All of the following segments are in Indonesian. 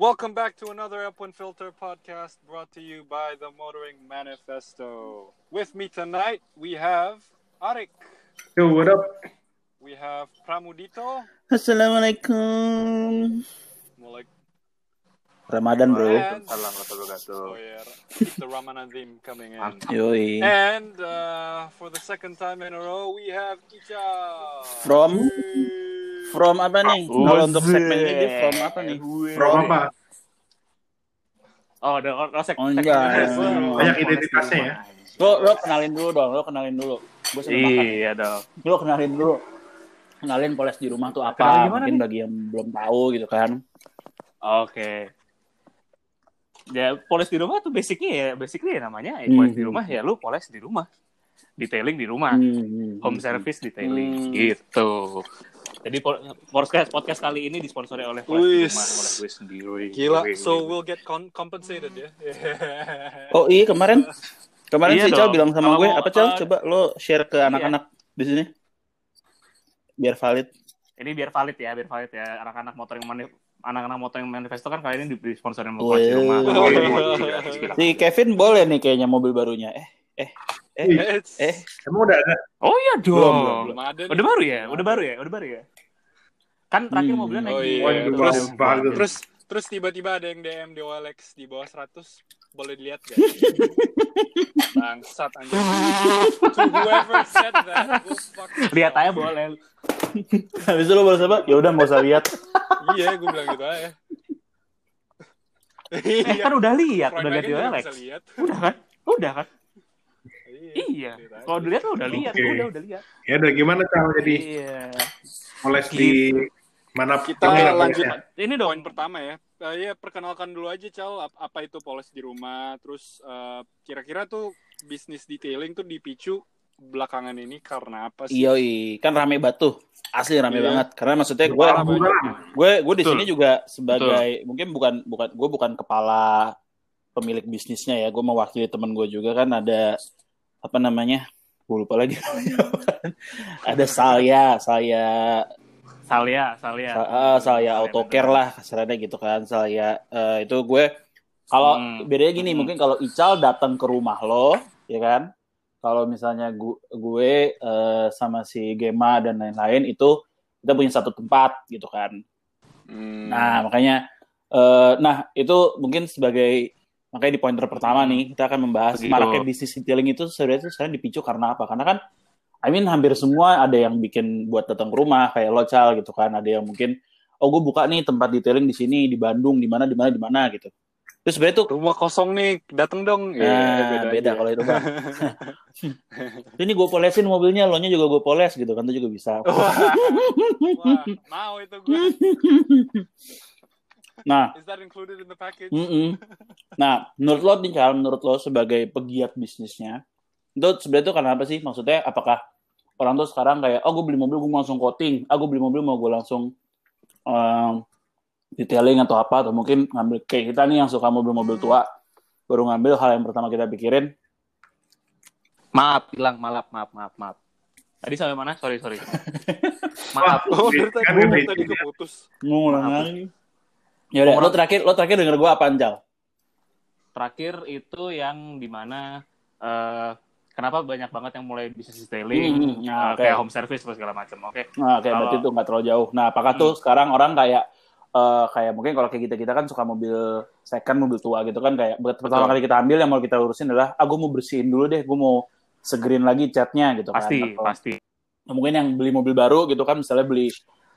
Welcome back to another F1 Filter podcast brought to you by the Motoring Manifesto. With me tonight, we have Arik, Yo, what up? we have Pramudito, Assalamualaikum. Mulai Ramadan bro. Salam wabarakatuh. oh yeah, the Ramadan theme coming in. Yoi. And uh, for the second time in a row, we have Icha. From from apa nih? Oh, Kalau untuk segmen ini from apa nih? From apa? Oh, udah lo sek. Oh, enggak. Banyak identitasnya ya. Lo lo kenalin dulu dong, lo kenalin dulu. Gue. Iya dong. Lo kenalin dulu. Kenalin poles di rumah tuh apa? Mungkin nih? bagi yang belum tahu gitu kan. Oke. Ya, poles di rumah tuh basicnya ya, basically ya namanya ya, Hmm. poles di rumah ya lu poles di rumah. Detailing di rumah. Hmm. Home service detailing Hmm. gitu. Jadi po- podcast podcast kali ini disponsori oleh poles di Wis. rumah oleh gue sendiri. Gila, Wih, so we'll get con- compensated ya. Oh iya kemarin kemarin Iya si Cal dong. bilang sama Kalau gue mau, apa Cal? uh, Coba lo share ke anak-anak di sini. Biar valid. Ini biar valid ya, biar valid ya. Anak-anak motor yang mani- anak-anak motor yang manifesto kan kali ini sama di Wih. rumah. Wih. Si Kevin boleh nih kayaknya mobil barunya. Eh eh eh It's- eh Emang udah ada? Oh iya dong. Belum, belum, belum ada. Udah baru ya? Udah baru ya? Udah baru ya? Kan terakhir Hmm. mobilnya naik Oh iya. Waduh, Terus- bagus. Terus terus tiba-tiba ada yang DM di OLX di bawah 100 boleh dilihat gak? Bangsat anjing. To whoever said that, fuck lihat aja boleh. Habis itu lo balas apa? Ya udah nggak usah lihat. Iya, gue bilang gitu aja. Eh, Iya. kan udah lihat, Front udah lihat OLX. bisa lihat. Udah kan? Udah kan? Iya. Iya. Kalau dilihat lo udah lihat, Oke. udah udah lihat. Ya udah gimana cara jadi Iya. moles di mana Kita lanjut polesnya? Ini dong. poin pertama ya. Eh, ya perkenalkan dulu aja Cal ap- apa itu poles di rumah. Terus eh, kira-kira tuh bisnis detailing tuh dipicu belakangan ini karena apa sih? Iya, kan rame batu. Asli rame Iya. banget. Karena maksudnya gue gue gue di Betul. sini juga sebagai mungkin bukan bukan gue bukan kepala pemilik bisnisnya ya. Gue mewakili teman gue juga kan ada apa namanya? Gue lupa lagi. ada saya, saya Salia, Salia. uh, saya autocare lah kasarnya gitu kan. Saya eh, itu gue kalau Hmm. bedanya gini Hmm. mungkin kalau Ical datang ke rumah lo, ya kan? Kalau misalnya gue, gue eh, sama si Gema dan lain-lain itu kita punya satu tempat gitu kan. Hmm. Nah, makanya eh nah itu mungkin sebagai makanya di pointer pertama nih kita akan membahas Begitu. maraknya bisnis detailing itu sebenarnya itu sekarang dipicu karena apa? Karena kan I mean hampir semua ada yang bikin buat datang ke rumah kayak lo Cal gitu kan, ada yang mungkin oh gue buka nih tempat detailing di sini di Bandung di mana di mana di mana gitu. Terus sebenarnya tuh rumah kosong nih, dateng dong. Ya, Nah, beda, aja. kalau itu bang. ini gue polesin mobilnya, lo nya juga gue poles gitu kan, itu juga bisa. Wah, wah, mau itu gue. Nah, Is that included in the package? Mm-mm. Nah, menurut lo nih Cal, menurut lo sebagai pegiat bisnisnya, itu sebenarnya itu karena apa sih? Maksudnya apakah orang tuh sekarang kayak, oh gue beli mobil gue langsung coating, ah gue beli mobil mau gue langsung detailing atau apa, atau mungkin ngambil kayak kita nih yang suka mobil-mobil tua, baru ngambil hal yang pertama kita pikirin, Maaf, bilang maaf, maaf, maaf, maaf. Tadi sampai mana? Sorry, sorry. Maaf. Oh, dari tadi, Kan tadi itu ya. keputus. ngulang lagi. Ya udah, lo terakhir lo terakhir denger gue apa Cal? Terakhir itu yang di mana eh kenapa banyak banget yang mulai bisnis detailing, Hmm, eh, nah, oke. kayak home service segala macam. Oke. Nah, kayak berarti itu nggak terlalu jauh. Nah, apakah tuh sekarang orang kayak eh, kayak mungkin kalau kayak kita kita kan suka mobil second, mobil tua gitu kan kayak pertama Betul. kali kita ambil yang mau kita urusin adalah, ah gue mau bersihin dulu deh, gue mau segerin lagi catnya gitu kan. Pasti, Atau pasti. mungkin yang beli mobil baru gitu kan, misalnya beli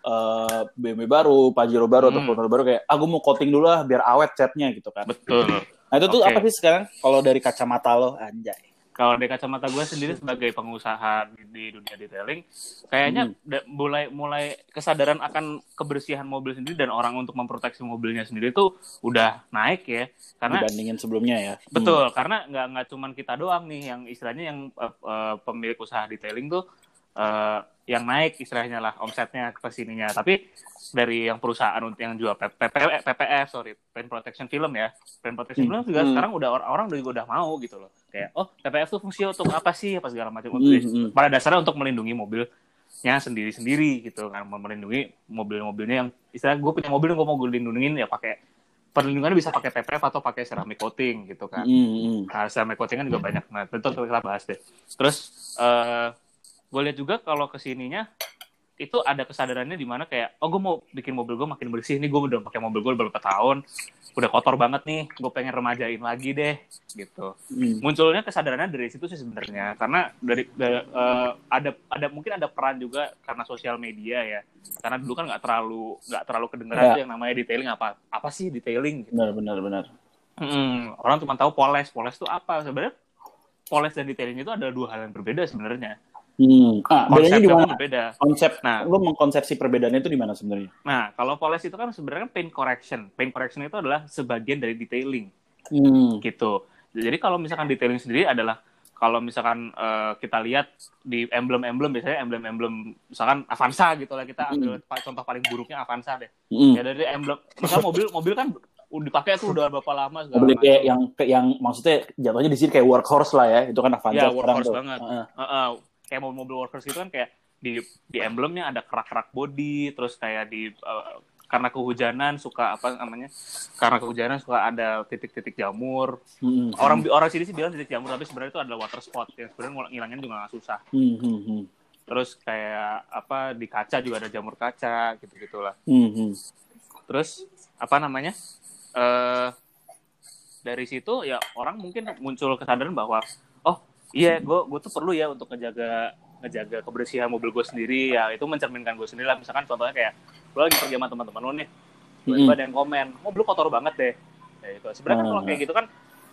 eh, BMW baru, Pajero baru atau Hmm. Fortuner baru kayak, ah gue mau coating dulu lah biar awet catnya gitu kan. Betul. Nah itu tuh Oke. apa sih sekarang kalau dari kacamata lo, anjay. Kalau dari kacamata gue sendiri sebagai pengusaha di, di dunia detailing, kayaknya Hmm. mulai mulai kesadaran akan kebersihan mobil sendiri dan orang untuk memproteksi mobilnya sendiri itu udah naik ya. Karena dibandingin sebelumnya ya. Betul, karena nggak nggak cuman kita doang nih yang istilahnya yang eh, eh, pemilik usaha detailing tuh eh, yang naik istilahnya lah omsetnya ke sininya. Tapi dari yang perusahaan untuk yang jual P- PP PPF, sorry, paint protection film ya, paint protection Hmm. film juga Hmm. sekarang udah orang orang juga udah mau gitu loh. Kayak oh PPF tuh fungsi untuk apa sih apa segala macam. Hmm, hmm. Pada dasarnya untuk melindungi mobilnya sendiri-sendiri gitu kan, melindungi mobil-mobilnya yang istilah gue punya mobil gue mau gue lindungin ya pakai perlindungannya bisa pakai PPF atau pakai ceramic coating gitu kan. Mm, mm. Nah, ceramic coating kan juga banyak. Nah, tentu kita bahas deh. Terus eh gue lihat juga kalau ke sininya itu ada kesadarannya di mana kayak oh gue mau bikin mobil gue makin bersih nih gue udah pakai mobil gue beberapa tahun udah kotor banget nih gue pengen remajain lagi deh gitu Mm. munculnya kesadarannya dari situ sih sebenarnya karena dari da- eh, ada ada mungkin ada peran juga karena sosial media ya karena dulu kan nggak terlalu nggak terlalu kedengeran Ya. tuh yang namanya detailing apa apa sih detailing gitu. Benar, benar, benar. Mm, orang cuma tahu poles poles itu apa sebenarnya poles dan detailing itu adalah dua hal yang berbeda sebenarnya Hmm. Ah, bedanya di mana? berbeda Konsep, Nah. lu mengkonsepsi perbedaannya itu di mana sebenarnya? nah kalau poles itu kan sebenarnya paint correction paint correction itu adalah sebagian dari detailing Hmm. gitu. Jadi kalau misalkan detailing sendiri adalah kalau misalkan eh, kita lihat di emblem-emblem biasanya emblem-emblem misalkan Avanza gitu lah kita ambil pa- contoh paling buruknya Avanza deh. Hmm. Ya dari emblem misalkan mobil mobil kan dipakai tuh udah berapa lama segala Mobil kayak yang yang maksudnya jatuhnya di sini kayak workhorse lah ya. Itu kan Avanza Ya, workhorse banget. Heeh. Heeh, kayak mobil-mobil workers gitu kan kayak di di emblemnya ada kerak-kerak body terus kayak di eh, karena kehujanan suka apa namanya karena kehujanan suka ada titik-titik jamur Hmm. orang orang sini sih bilang titik jamur tapi sebenarnya itu adalah water spot yang sebenarnya ngilangin juga nggak susah Hmm, hmm, hmm. terus kayak apa di kaca juga ada jamur kaca gitu gitulah Hmm, hmm. terus apa namanya eh dari situ ya orang mungkin muncul kesadaran bahwa iya gue gue tuh perlu ya untuk ngejaga ngejaga kebersihan mobil gue sendiri. Ya itu mencerminkan gue sendiri lah. Misalkan contohnya kayak lo lagi pergi sama teman-teman lo nih. Tiba-tiba Hmm. ada yang komen mobil lo kotor banget deh. Ya, itu sebenarnya kan kalau Hmm. kayak gitu kan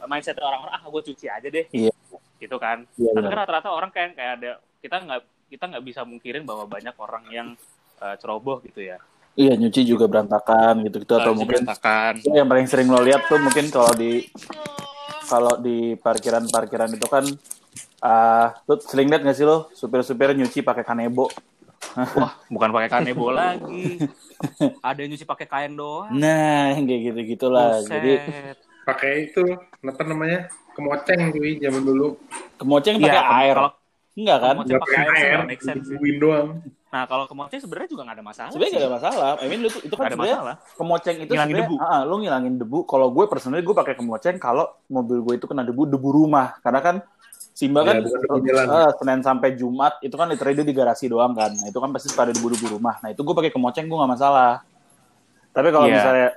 mindset orang-orang ah gue cuci aja deh. Iya. gitu kan. Iya, tapi kan rata-rata orang kayak kayak ada kita nggak kita nggak bisa mungkirin bahwa banyak orang yang eh, ceroboh gitu ya. Iya, nyuci juga berantakan gitu-gitu atau Eh, mungkin berantakan. Ya, yang paling sering lo lihat tuh mungkin kalau di kalau di parkiran-parkiran itu kan ah lu sering lihat nggak sih lo supir-supir nyuci pakai kanebo? Wah, bukan pakai kanebo lagi. Ada yang nyuci pakai kain doang. Nah, yang kayak gitu-gitulah. Buset. Jadi Pakai itu, apa namanya? Kemoceng cuy zaman dulu. kemoceng Iya, pakai air. kalau- Enggak kan? Kemoceng pakai air air, make sense doang. Nah, kalau kemoceng sebenarnya juga nggak ada masalah. Sebenarnya nggak ada masalah. I mean, itu, itu kan sebenarnya masalah. kemoceng itu Ngilangin sebenarnya, debu. ah, lu ngilangin debu. Kalau gue personally gue pakai kemoceng kalau mobil gue itu kena debu debu rumah. Karena kan Simba kan Ya, eh, Senin sampai Jumat itu kan literally dia di garasi doang kan. Nah, itu kan pasti pada debu-debu rumah. Nah, itu gue pakai kemoceng gue nggak masalah. Tapi kalau Iya. misalnya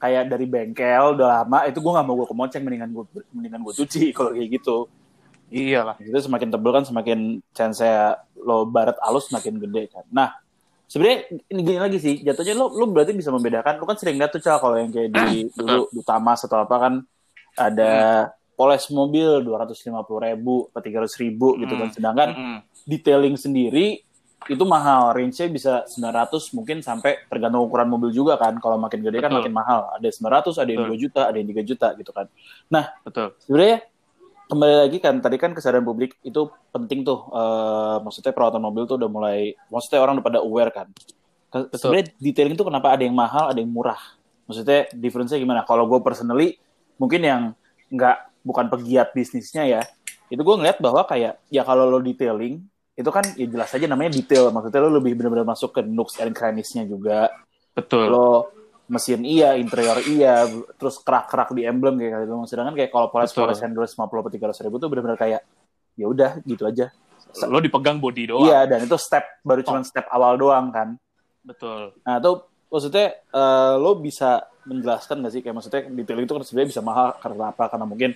kayak dari bengkel udah lama itu gue nggak mau gue kemoceng mendingan gue mendingan gue cuci kalau kayak gitu. Iya lah. Itu semakin tebel kan semakin chance saya lo baret alus semakin gede kan. Nah, sebenarnya ini gini lagi sih, jatuhnya lo lo berarti bisa membedakan. Lo kan sering lihat tuh Cal kalau yang kayak di dulu di Tamas atau apa kan ada poles mobil 250 ribu atau 300 ribu gitu kan. Hmm. Sedangkan Mm-mm. detailing sendiri itu mahal, range-nya bisa 900 mungkin sampai tergantung ukuran mobil juga kan. Kalau makin gede kan Betul. makin mahal. Ada 900, ada yang Betul. 2 juta, ada yang 3 juta gitu kan. Betul. sebenarnya kembali lagi kan tadi kan kesadaran publik itu penting tuh Eh, maksudnya perawatan mobil tuh udah mulai maksudnya orang udah pada aware kan sebenarnya detailing itu kenapa ada yang mahal ada yang murah maksudnya difference-nya gimana kalau gue personally mungkin yang nggak bukan pegiat bisnisnya ya itu gue ngeliat bahwa kayak ya kalau lo detailing itu kan ya jelas aja namanya detail maksudnya lo lebih benar-benar masuk ke nooks and crannies-nya juga Betul. lo mesin iya, interior iya, terus kerak-kerak di emblem kayak gitu. Sedangkan kayak kalau poles poles yang 250 atau 300 ribu tuh benar-benar kayak ya udah gitu aja. Lo dipegang body doang. Iya, dan itu step baru cuma step awal doang kan. Betul. Nah, itu maksudnya eh, lo bisa menjelaskan nggak sih kayak maksudnya detailing itu kan sebenarnya bisa mahal karena apa? Karena mungkin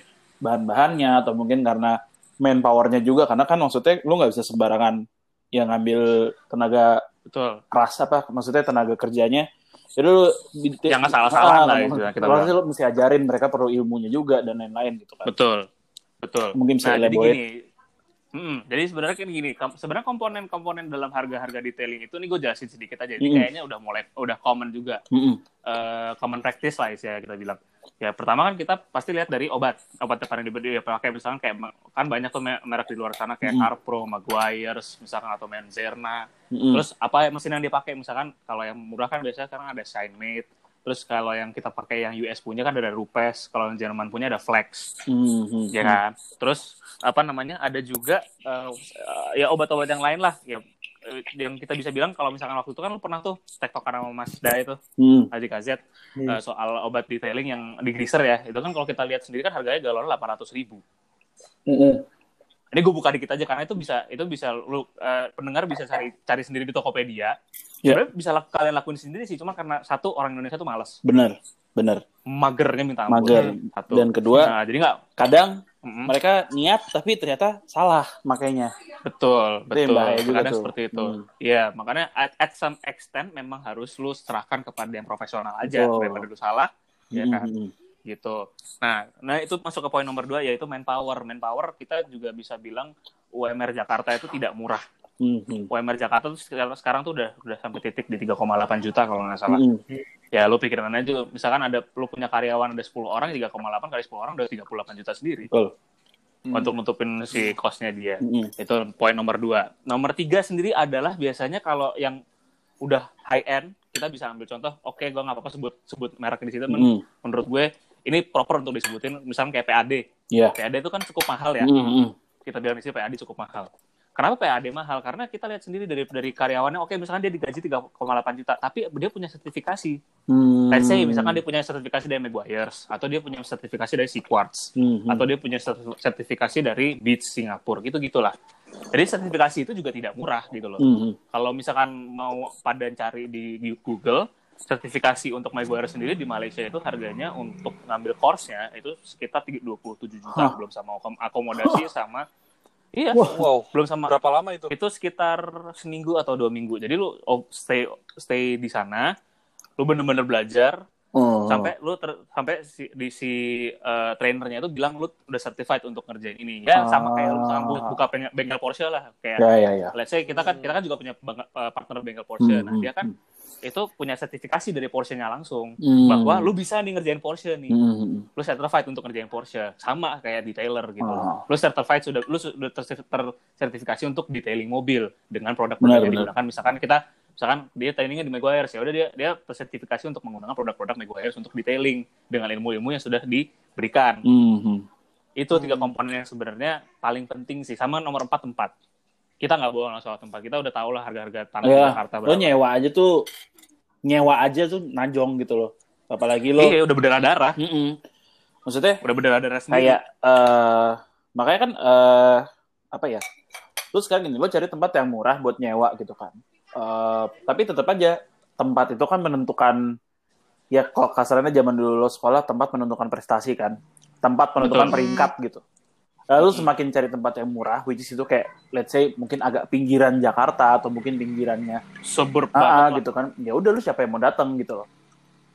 bahan-bahannya atau mungkin karena manpowernya juga karena kan maksudnya lo nggak bisa sembarangan yang ngambil tenaga Betul. keras apa maksudnya tenaga kerjanya itu lu di- Yang salah-salah Ah, lah itu yang kita sih lu mesti ajarin mereka perlu ilmunya juga dan lain-lain gitu kan Betul. Betul. mungkin bisa Nah, jadi gini. Mm, jadi sebenarnya kan gini, sebenarnya komponen-komponen dalam harga-harga detailing itu nih gue jelasin sedikit aja. Ini Mm-mm. kayaknya udah mulai udah common juga. Mm-mm. eh, common practice lah ya kita bilang. Ya pertama kan kita pasti lihat dari obat. Obat yang paling dipakai pakai misalkan kayak kan banyak tuh me- merek di luar sana kayak Mm. Carpro, Maguire's, misalkan atau Menzerna. Mm-mm. Terus apa mesin yang dipakai misalkan kalau yang murah kan biasanya sekarang ada Shinemate. Terus kalau yang kita pakai yang US punya kan ada Rupes, kalau yang Jerman punya ada Flex Mhm. ya kan. Terus apa namanya ada juga eh, ya obat-obat yang lain lah ya yang kita bisa bilang kalau misalkan waktu itu kan lu pernah tuh tektokan sama Mas Da itu Hmm. Haji KZ Hmm. eh, soal obat detailing yang di greaser ya itu kan kalau kita lihat sendiri kan harganya galon 800 ribu Mm-mm. ini gue buka dikit aja karena itu bisa itu bisa lu eh, pendengar bisa cari cari sendiri di Tokopedia Ya. sebenarnya bisa kalian lakuin sendiri sih cuma karena satu orang Indonesia tuh males Bener, bener. magernya minta ampun Mager. satu Dan kedua, nah, jadi nggak kadang mm, mereka niat tapi ternyata salah makanya. betul betul juga kadang tuh. seperti itu Hmm. Iya, makanya at, at some extent memang harus lu serahkan kepada yang profesional aja Betul. daripada lu salah ya kan Mm-mm. gitu. Nah, nah itu masuk ke poin nomor dua yaitu manpower. Manpower kita juga bisa bilang UMR Jakarta itu tidak murah. Mm-mm. UMR Jakarta tuh sekarang, sekarang tuh udah udah sampai titik di 3,8 juta kalau nggak salah. Mm-mm. Ya lu pikirin aja, misalkan ada lu punya karyawan ada 10 orang, 3,8 kali 10 orang udah 38 juta sendiri Betul. untuk nutupin si cost-nya dia. Mm-mm. Itu poin nomor dua. Nomor tiga sendiri adalah biasanya kalau yang udah high end, kita bisa ambil contoh, oke gue nggak apa-apa sebut sebut merek di situ, Mm-mm. menurut gue ini proper untuk disebutin, misalnya kayak PAD. Iya. PAD itu kan cukup mahal ya, Mm-mm. kita bilang di sini PAD cukup mahal. Kenapa PAD mahal? Karena kita lihat sendiri dari dari karyawannya, oke misalkan dia digaji 3,8 juta, tapi dia punya sertifikasi. Mm. Let's say misalkan dia punya sertifikasi dari Maguire's, atau dia punya sertifikasi dari Seaquartz, Mm-mm. atau dia punya sertif- sertifikasi dari Beats Singapura gitu gitulah jadi sertifikasi itu juga tidak murah gitu loh Mm-mm. kalau misalkan mau pada cari di Google sertifikasi untuk Maguire sendiri di Malaysia itu harganya untuk ngambil course-nya itu sekitar 27 juta Hah. belum sama akom- akomodasi sama iya Wow. belum sama Berapa lama itu? itu sekitar seminggu atau dua minggu jadi lu oh, stay stay di sana lu bener-bener belajar Oh. sampai lu ter- sampai si, di si uh, trainernya itu bilang lu udah certified untuk ngerjain ini ya sama kayak lu misalkan bu- buka bengkel, bengkel Porsche lah kayak Ya, ya, ya. let's say kita kan kita kan juga punya bang- uh, partner bengkel Porsche Hmm, nah dia kan itu punya sertifikasi dari Porsche-nya langsung Hmm. bahwa lu bisa nih ngerjain Porsche nih Mm-mm. lu certified untuk ngerjain Porsche sama kayak detailer gitu Ah. lu certified sudah lu sudah ter- tersertifikasi untuk detailing mobil dengan produk-produk yang digunakan misalkan kita misalkan dia trainingnya di Maguire ya udah dia dia tersertifikasi untuk menggunakan produk-produk Maguire untuk detailing dengan ilmu-ilmu yang sudah diberikan Mhm. itu tiga komponen yang sebenarnya paling penting sih sama nomor empat tempat kita nggak bohong soal tempat kita udah tahu lah harga-harga tanah Ya, Jakarta lo berapa nyewa aja tuh nyewa aja tuh najong gitu loh. Apalagi lo iya udah berdarah-darah Mm-mm. Maksudnya udah berdarah-darah sendiri kayak eh makanya kan eh apa ya? Lu sekarang gini, lo cari tempat yang murah buat nyewa gitu kan. Eh tapi tetap aja tempat itu kan menentukan ya kalau kasarnya zaman dulu lo sekolah tempat menentukan prestasi kan. Tempat menentukan Betul. peringkat gitu. Lalu semakin cari tempat yang murah, which is itu kayak let's say mungkin agak pinggiran Jakarta atau mungkin pinggirannya suburb ah, ah, banget lah. gitu kan ya udah lu siapa yang mau datang gitu loh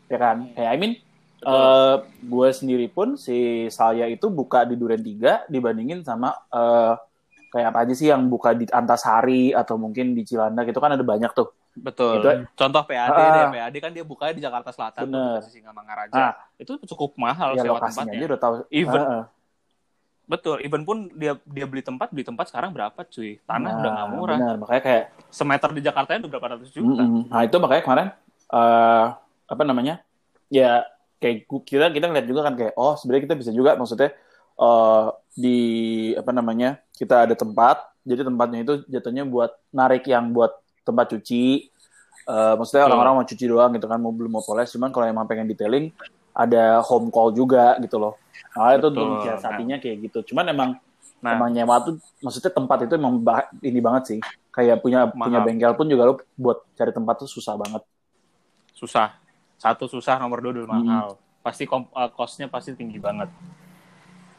ya kan kayak I mean Betul. eh gue sendiri pun si Salya itu buka di Duren 3 dibandingin sama eh kayak apa aja sih yang buka di Antasari atau mungkin di Cilandak gitu kan ada banyak tuh Betul. Itu- Contoh PAD Ah. deh, PAD kan dia buka di Jakarta Selatan, tuh, Bener. di Singamangaraja. Ah. Itu cukup mahal ya sewa tempatnya. aja udah tahu Even- Ah, ah. Betul, even pun dia dia beli tempat, beli tempat sekarang berapa cuy? Tanah Nah, udah nggak murah. benar makanya kayak Semeter di Jakarta udah berapa ratus juta. Mm-mm. Nah itu makanya kemarin eh apa namanya? Ya kayak kita kita ngeliat juga kan kayak oh sebenarnya kita bisa juga maksudnya eh di apa namanya kita ada tempat jadi tempatnya itu jatuhnya buat narik yang buat tempat cuci Eh maksudnya orang-orang mau cuci doang gitu kan mau belum mau poles cuman kalau emang pengen detailing ada home call juga gitu loh nah itu Betul. untuk mensiasatinya kayak gitu cuman emang Nah, emang nyewa tuh maksudnya tempat itu emang ini banget sih kayak punya punya Mahal. bengkel pun juga lo buat cari tempat tuh susah banget susah. Satu susah, nomor dua dulu mahal. Pasti kom- eh, cost-nya pasti tinggi banget.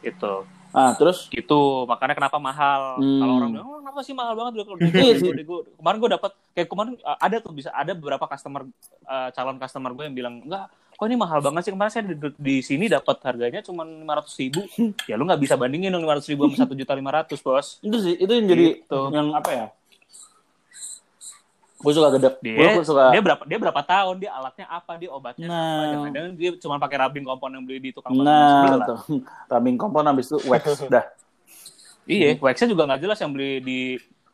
Itu. Ah terus Gitu, makanya kenapa mahal. Hmm. Kalau orang bilang, oh, kenapa sih mahal banget? Udah, Iya. Kemarin gue dapat, kayak kemarin ada tuh bisa ada beberapa customer uh, calon customer gue yang bilang enggak, kok ini mahal banget sih kemarin saya di, di sini dapat harganya cuma lima ratus ribu. ya lu nggak bisa bandingin dong lima ratus ribu sama satu juta lima ratus bos. itu sih itu yang jadi Gitu. yang apa ya gue suka gede Dia gue suka dia berapa dia berapa tahun? Dia alatnya apa? Dia obatnya Nah. apa jangan-jangan dia cuma pakai rubbing kompon yang beli di tukang nah tuh rubbing kompon habis itu wax. Dah. Iya, waxnya juga nggak jelas yang beli di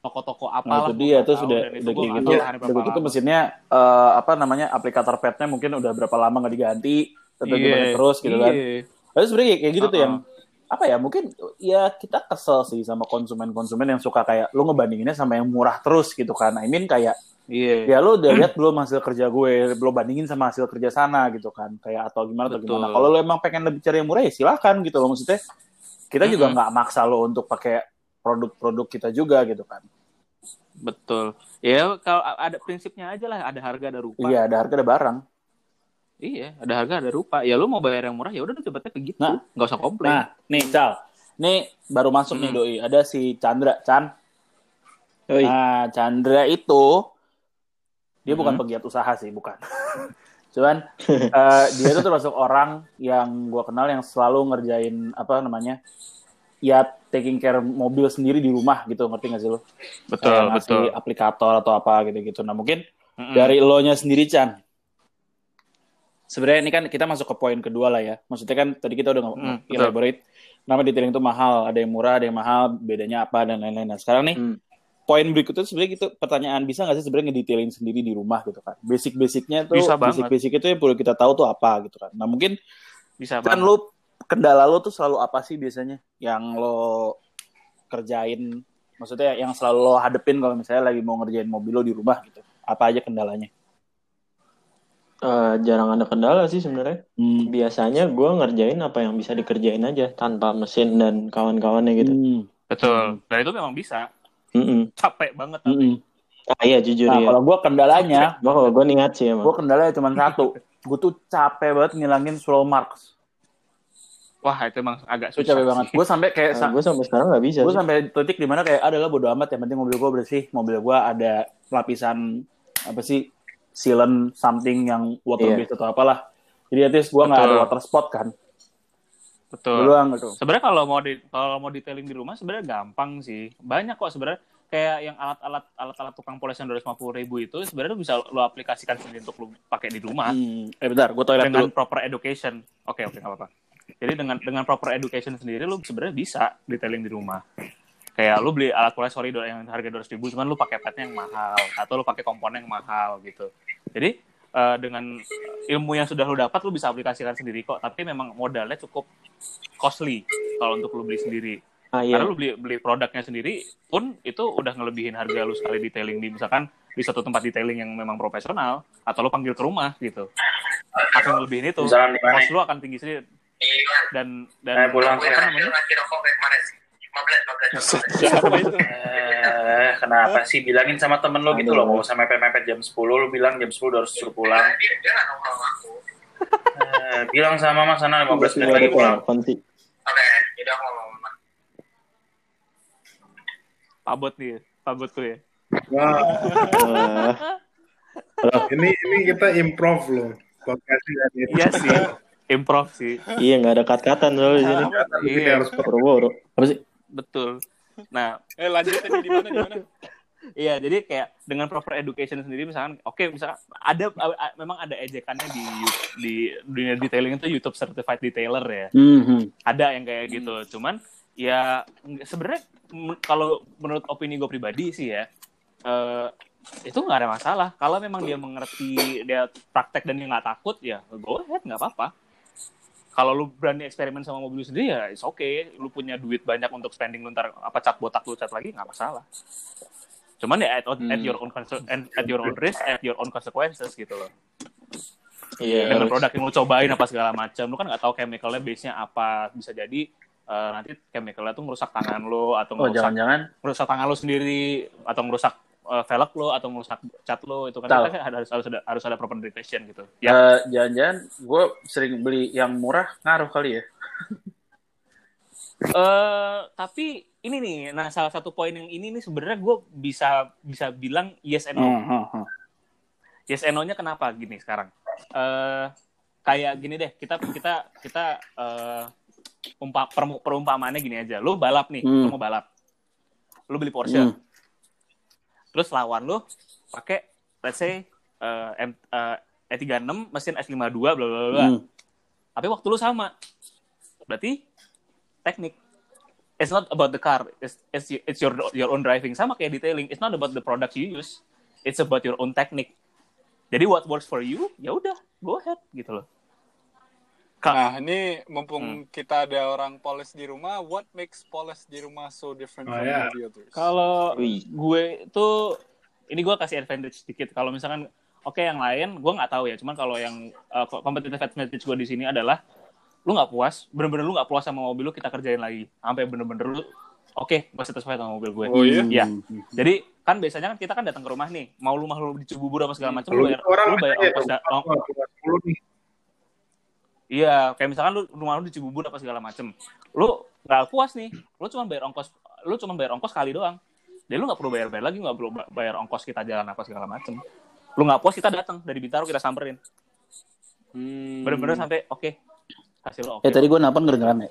toko-toko apa nah, itu dia tuh sudah dan udah kayak gitu. udah gitu mesinnya eh, apa namanya aplikator padnya mungkin udah berapa lama nggak diganti Iya, gimana terus gitu kan. Iya. Tapi sebenarnya kayak, gitu tuh Uh-uh. yang apa ya mungkin ya kita kesel sih sama konsumen-konsumen yang suka kayak lu ngebandinginnya sama yang murah terus gitu kan. I mean kayak Iya. ya lu udah lihat belum hasil kerja gue, belum bandingin sama hasil kerja sana gitu kan. Kayak atau gimana atau Betul. gimana. Kalau lu emang pengen lebih cari yang murah ya silakan gitu loh maksudnya. Kita juga Mm-mm. nggak maksa lo untuk pakai produk-produk kita juga gitu kan. Betul. Ya kalau ada prinsipnya aja lah, ada harga ada rupa. Iya, ada harga ada barang. Iya, ada harga ada rupa. Ya lu mau bayar yang murah ya udah cepetnya begitu. Nah. nggak usah komplain. Nah, nih Cal. Nih baru masuk nih Hmm. doi. Ada si Chandra, Chan. Oi. Nah, Chandra itu dia bukan Hmm. pegiat usaha sih, bukan. Cuman eh, dia itu termasuk orang yang gua kenal yang selalu ngerjain apa namanya? Ya taking care mobil sendiri di rumah gitu, ngerti gak sih lo? betul, ngasih betul. aplikator atau apa gitu-gitu. Nah, mungkin Mm-mm. dari lo-nya sendiri, Chan. Sebenarnya ini kan kita masuk ke poin kedua lah ya. Maksudnya kan tadi kita udah betul. elaborate nama detailing itu mahal, ada yang murah, ada yang mahal, bedanya apa dan lain-lain. Nah, sekarang nih Hmm. poin berikutnya sebenarnya gitu pertanyaan bisa nggak sih sebenarnya ngedetailing sendiri di rumah gitu kan? Basic-basicnya tuh basic-basic itu yang perlu kita tahu tuh apa gitu kan. Nah, mungkin bisa kan banget. lo kendala lo tuh selalu apa sih biasanya yang lo kerjain maksudnya yang selalu lo hadepin kalau misalnya lagi mau ngerjain mobil lo di rumah gitu. Apa aja kendalanya? Eh, jarang ada kendala sih sebenarnya. Hmm. Biasanya gue ngerjain apa yang bisa dikerjain aja tanpa mesin dan kawan-kawannya gitu. Hmm. Betul. Dan itu memang bisa. Mm-mm. Capek banget tapi. Mm-mm. Ah iya jujur Nah, ya. kalau gue kendalanya, Gua kalau gue niat sih gue emang. kendalanya cuma satu. Gue tuh capek banget ngilangin slow marks. Wah, itu emang agak Itu susah. capek banget. sih. Gue sampai kayak Nah, gue sampai sekarang nggak bisa. gue sampai titik di mana kayak adalah bodo amat yang penting mobil gue bersih mobil gue ada lapisan apa sih sealant something yang water Iya. based atau apalah jadi at least gue nggak ada water spot kan Betul. doang gitu Sebenarnya kalau mau di kalau mau detailing di rumah sebenarnya gampang sih. Banyak kok sebenarnya kayak yang alat-alat alat-alat tukang poles yang 250 ribu itu sebenarnya bisa lo aplikasikan sendiri untuk lu pakai di rumah hmm. eh bentar gue toilet dengan dulu proper education. Oke oke nggak apa-apa. Jadi dengan dengan proper education sendiri lu sebenarnya bisa detailing di rumah. Kayak lu beli alat poles sorry yang harga 200 ribu cuman lu pakai petnya yang mahal atau lu pakai komponen yang mahal gitu. Jadi eh, dengan ilmu yang sudah lu dapat lu bisa aplikasikan sendiri kok. Tapi memang modalnya cukup costly kalau untuk lu beli sendiri. Ah iya. Karena lu beli beli produknya sendiri pun itu udah ngelebihin harga lu sekali detailing di misalkan di suatu tempat detailing yang memang profesional atau lu panggil ke rumah gitu. Akan ngelebihin itu. Cost lu akan tinggi sedikit. Dan dan Eh, pulang. apa namanya? Itu? Eh, kenapa sih bilangin sama temen lo gitu loh, mau usah mepet-mepet jam 10, lo bilang jam 10 udah harus suruh pulang. Eh, bilang sama mama sana 15 menit lagi pulang. telepon sih. Pabot nih, pabot tuh ya. Wah, Eh, ini ini kita improv loh. Podcastnya ini. Iya sih, improv sih. iya nggak ada kat-katan soalnya di sini. Iya, harus Boro-boro. apa sih betul. Nah, Eh lanjut tadi di mana di mana? Iya, jadi kayak dengan proper education sendiri misalkan oke misalkan ada a- a- memang ada ejekannya di di dunia detailing itu YouTube certified detailer ya. hmm. Ada yang kayak gitu. Cuman ya sebenarnya m- kalau menurut opini gue pribadi sih ya eh, itu nggak ada masalah. Kalau memang dia mengerti dia praktek dan dia nggak takut ya go ahead nggak apa-apa. Kalau lu berani eksperimen sama mobil lu sendiri ya it's okay. Lu punya duit banyak untuk spending lu ntar apa cat botak lu cat lagi nggak masalah. Cuman ya at, at Hmm. your own at your own risk, at your own consequences gitu loh. Iya. Dengan produk yang lu cobain apa segala macam, lu kan nggak tahu chemicalnya base-nya apa. Bisa jadi eh, nanti chemicalnya tuh ngerusak tangan lu atau oh ngerusak jangan-jangan ngerusak tangan lu sendiri atau ngerusak eh, velg lu atau ngerusak cat lu itu kan kita kan harus harus ada harus ada proper education gitu. Ya, jangan-jangan gue sering beli yang murah ngaruh kali ya eh tapi ini nih, nah salah satu poin yang ini nih sebenarnya gue bisa bisa bilang yes and no. Hmm, hmm, hmm. Yes and no-nya kenapa gini sekarang? Eh kayak gini deh, kita kita kita eh umpa, per- perumpamaannya gini aja. Lu balap nih, Hmm. lu mau balap. Lu beli Porsche. Hmm. Terus lawan lu pakai let's say eh, M, eh, E36 mesin S52 bla bla bla. Hmm. Tapi waktu lu sama. Berarti teknik. It's not about the car. It's, it's, it's your your own driving. Sama kayak detailing. It's not about the products you use. It's about your own technique. Jadi what works for you, ya udah, go ahead gitu loh. Nah, ini mumpung Hmm. kita ada orang polis di rumah, what makes polis di rumah so different Oh, from ya. the others? Kalau gue itu ini gue kasih advantage sedikit. Kalau misalkan oke yang lain gue nggak tahu ya. Cuman kalau yang uh, competitive advantage gue di sini adalah lu nggak puas, bener-bener lu nggak puas sama mobil lu kita kerjain lagi sampai bener-bener lu oke gue satisfied sama mobil gue. Oh iya? Iya. Jadi kan biasanya kan kita kan datang ke rumah nih, mau lu mau lu di Cibubur apa segala macam, Lu lu bayar, orang lu bayar aja ongkos da- dong. ong- Sepuluh nih. Iya, kayak misalkan lu rumah lu di Cibubur apa segala macem, lu nggak puas nih, lu cuma bayar ongkos, lu cuma bayar ongkos kali doang. Jadi lu nggak perlu bayar bayar lagi, nggak perlu ba- bayar ongkos kita jalan apa segala macem. Lu nggak puas kita datang dari Bintaro kita samperin, Hmm. bener-bener sampai oke, hasil lu oke. Ya tadi gue napan kedengeran ya.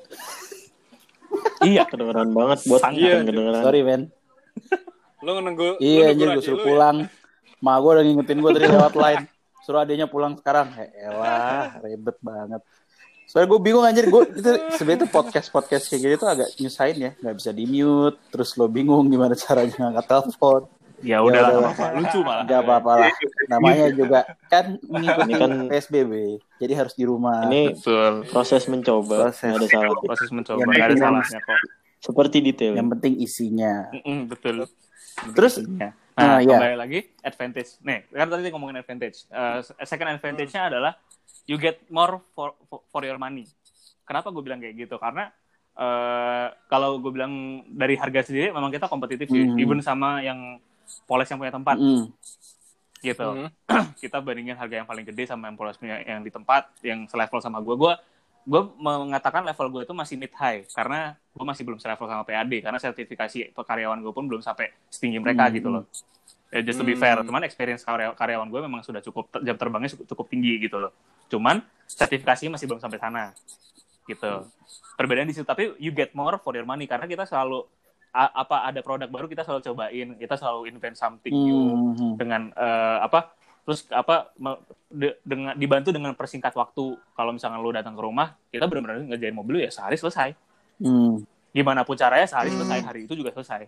Iya, Kedengeran banget buat Sangat. Iya. kedengeran. Sorry men. Lu nunggu Iya lu anjir nunggu gue suruh ya? pulang. Ma gue udah ngingetin gue tadi lewat line. Suruh adiknya pulang sekarang. Ya elah, ribet banget. Soalnya gue bingung anjir, gue itu sebenarnya tuh podcast podcast kayak gini tuh agak nyusahin ya, nggak bisa di mute, terus lo bingung gimana caranya ngangkat telepon. ya udah lah, udah. nggak apa-apa. lucu malah. Gak apa-apa lah, namanya juga kan mengikuti Ini kan- PSBB, jadi harus di rumah. Ini Betul. proses mencoba, Proses. nggak ada salah. Proses mencoba, Yang nggak ada salahnya kok. Seperti detail. Yang penting isinya. Mm-mm, betul. Terus, Nah, nah, iya. kembali lagi advantage. Nih, kan tadi ngomongin advantage. Uh, second advantage-nya adalah you get more for for, for your money. Kenapa gue bilang kayak gitu? Karena uh, kalau gue bilang dari harga sendiri memang kita kompetitif sih, Hmm. even sama yang poles yang punya tempat Mm. gitu. Hmm. Kita bandingin harga yang paling gede sama yang poles punya yang di tempat yang selevel sama gue. Gue gue mengatakan level gue itu masih mid high karena gue masih belum selevel sama PAD karena sertifikasi karyawan gue pun belum sampai setinggi mereka Hmm. gitu loh. Ya, just to be fair, cuman experience karya- karyawan gue memang sudah cukup jam terbangnya cukup, tinggi gitu loh. Cuman sertifikasi masih belum sampai sana gitu. Perbedaan di situ tapi you get more for your money karena kita selalu a- apa ada produk baru kita selalu cobain, kita selalu invent something new Hmm. dengan eh, apa terus apa de- dengan dibantu dengan persingkat waktu kalau misalkan lu datang ke rumah kita benar-benar ngerjain mobil lu ya sehari selesai Hmm. gimana pun caranya sehari selesai hari itu juga selesai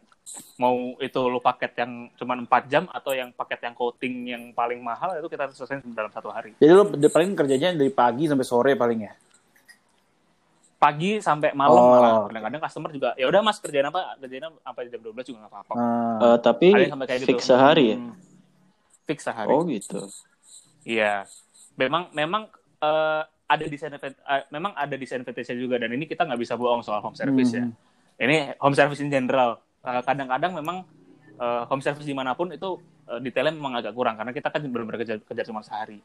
mau itu lu paket yang cuma 4 jam atau yang paket yang coating yang paling mahal itu kita selesai dalam satu hari Jadi lo de- paling kerjanya dari pagi sampai sore paling ya? pagi sampai malam Oh. malah kadang-kadang customer juga ya udah mas kerjain apa kerjain apa jam 12 juga nggak apa-apa. Eh, tapi sampai gitu. fix sehari ya? Hmm. Fix sehari Oh gitu. Iya, memang memang eh, ada desain eh, memang ada desain advantage juga dan ini kita nggak bisa bohong soal home service ya. Hmm. Ini home service in general. Eh, kadang-kadang memang eh, home service di mana pun itu eh, detailnya memang agak kurang karena kita kan benar-benar kerja, kerja cuma sehari.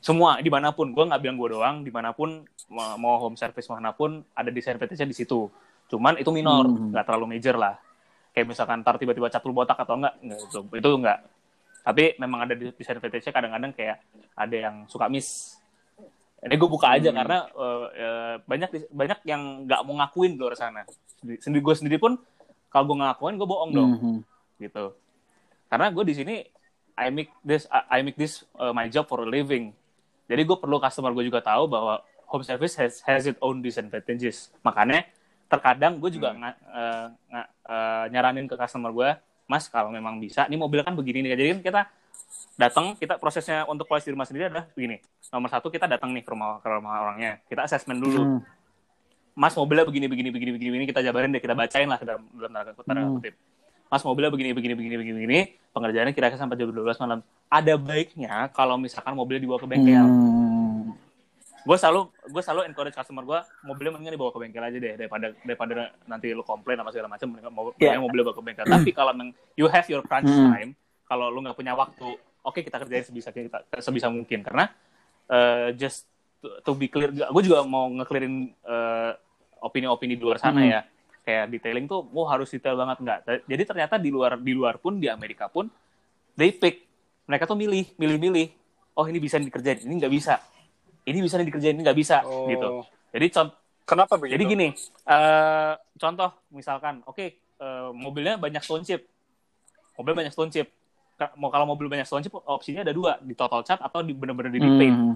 Semua di mana pun, gue nggak bilang gue doang, di mana pun mau home service mana pun ada desain advantage-nya di situ. Cuman itu minor, Hmm. nggak terlalu major lah. Kayak misalkan ntar tiba-tiba cat lu botak atau enggak, enggak itu, itu enggak. Tapi memang ada desain advantage-nya kadang-kadang kayak ada yang suka miss. Ini gue buka aja Hmm. karena eh, eh, banyak banyak yang nggak mau ngakuin di luar sana. Sendiri gue sendiri pun kalau gue ngakuin gue bohong dong Mhm. gitu. Karena gue di sini I make this I make this uh, my job for a living. Jadi gue perlu customer gue juga tahu bahwa home service has has its own disadvantages. Makanya terkadang gue juga nga- eh, nga- eh, nyaranin ke customer gue, Mas kalau memang bisa, ini mobil kan begini nih. Jadi kan kita datang, kita prosesnya untuk polis di rumah sendiri adalah begini. Nomor satu kita datang nih ke rumah ke rumah orangnya, kita assessment dulu. Hmm. Mas mobilnya begini begini begini begini begini kita jabarin deh kita bacain lah dalam dalam tanda tanda Hmm. kutip. Mas mobilnya begini begini begini begini begini pengerjaannya kira-kira sampai jam 12 malam. Ada baiknya kalau misalkan mobilnya dibawa ke bengkel. Hmm. Gue selalu gue selalu encourage customer gue mobilnya mendingan dibawa ke bengkel aja deh daripada daripada nanti lu komplain apa segala macam mendingan mau Yeah. mobilnya bawa ke bengkel. Tapi kalau you have your crunch Hmm. time, kalau lu nggak punya waktu, oke kita kerjain sebisa kita sebisa mungkin karena eh, just to, to be clear, gue juga mau nge-clearin eh, opini-opini di luar sana Hmm. ya. Kayak detailing tuh, oh harus detail banget nggak? Jadi ternyata di luar di luar pun di Amerika pun they pick mereka tuh milih milih-milih. Oh ini bisa dikerjain, ini nggak bisa. Ini bisa dikerjain, ini nggak bisa Oh. gitu. Jadi contoh Kenapa begitu? jadi gini, eh, contoh misalkan, oke eh, mobilnya banyak stone chip, mobil banyak stone chip. Mau kalau mobil banyak stone chip, opsinya ada dua, di total cat atau di bener-bener di repaint. Hmm.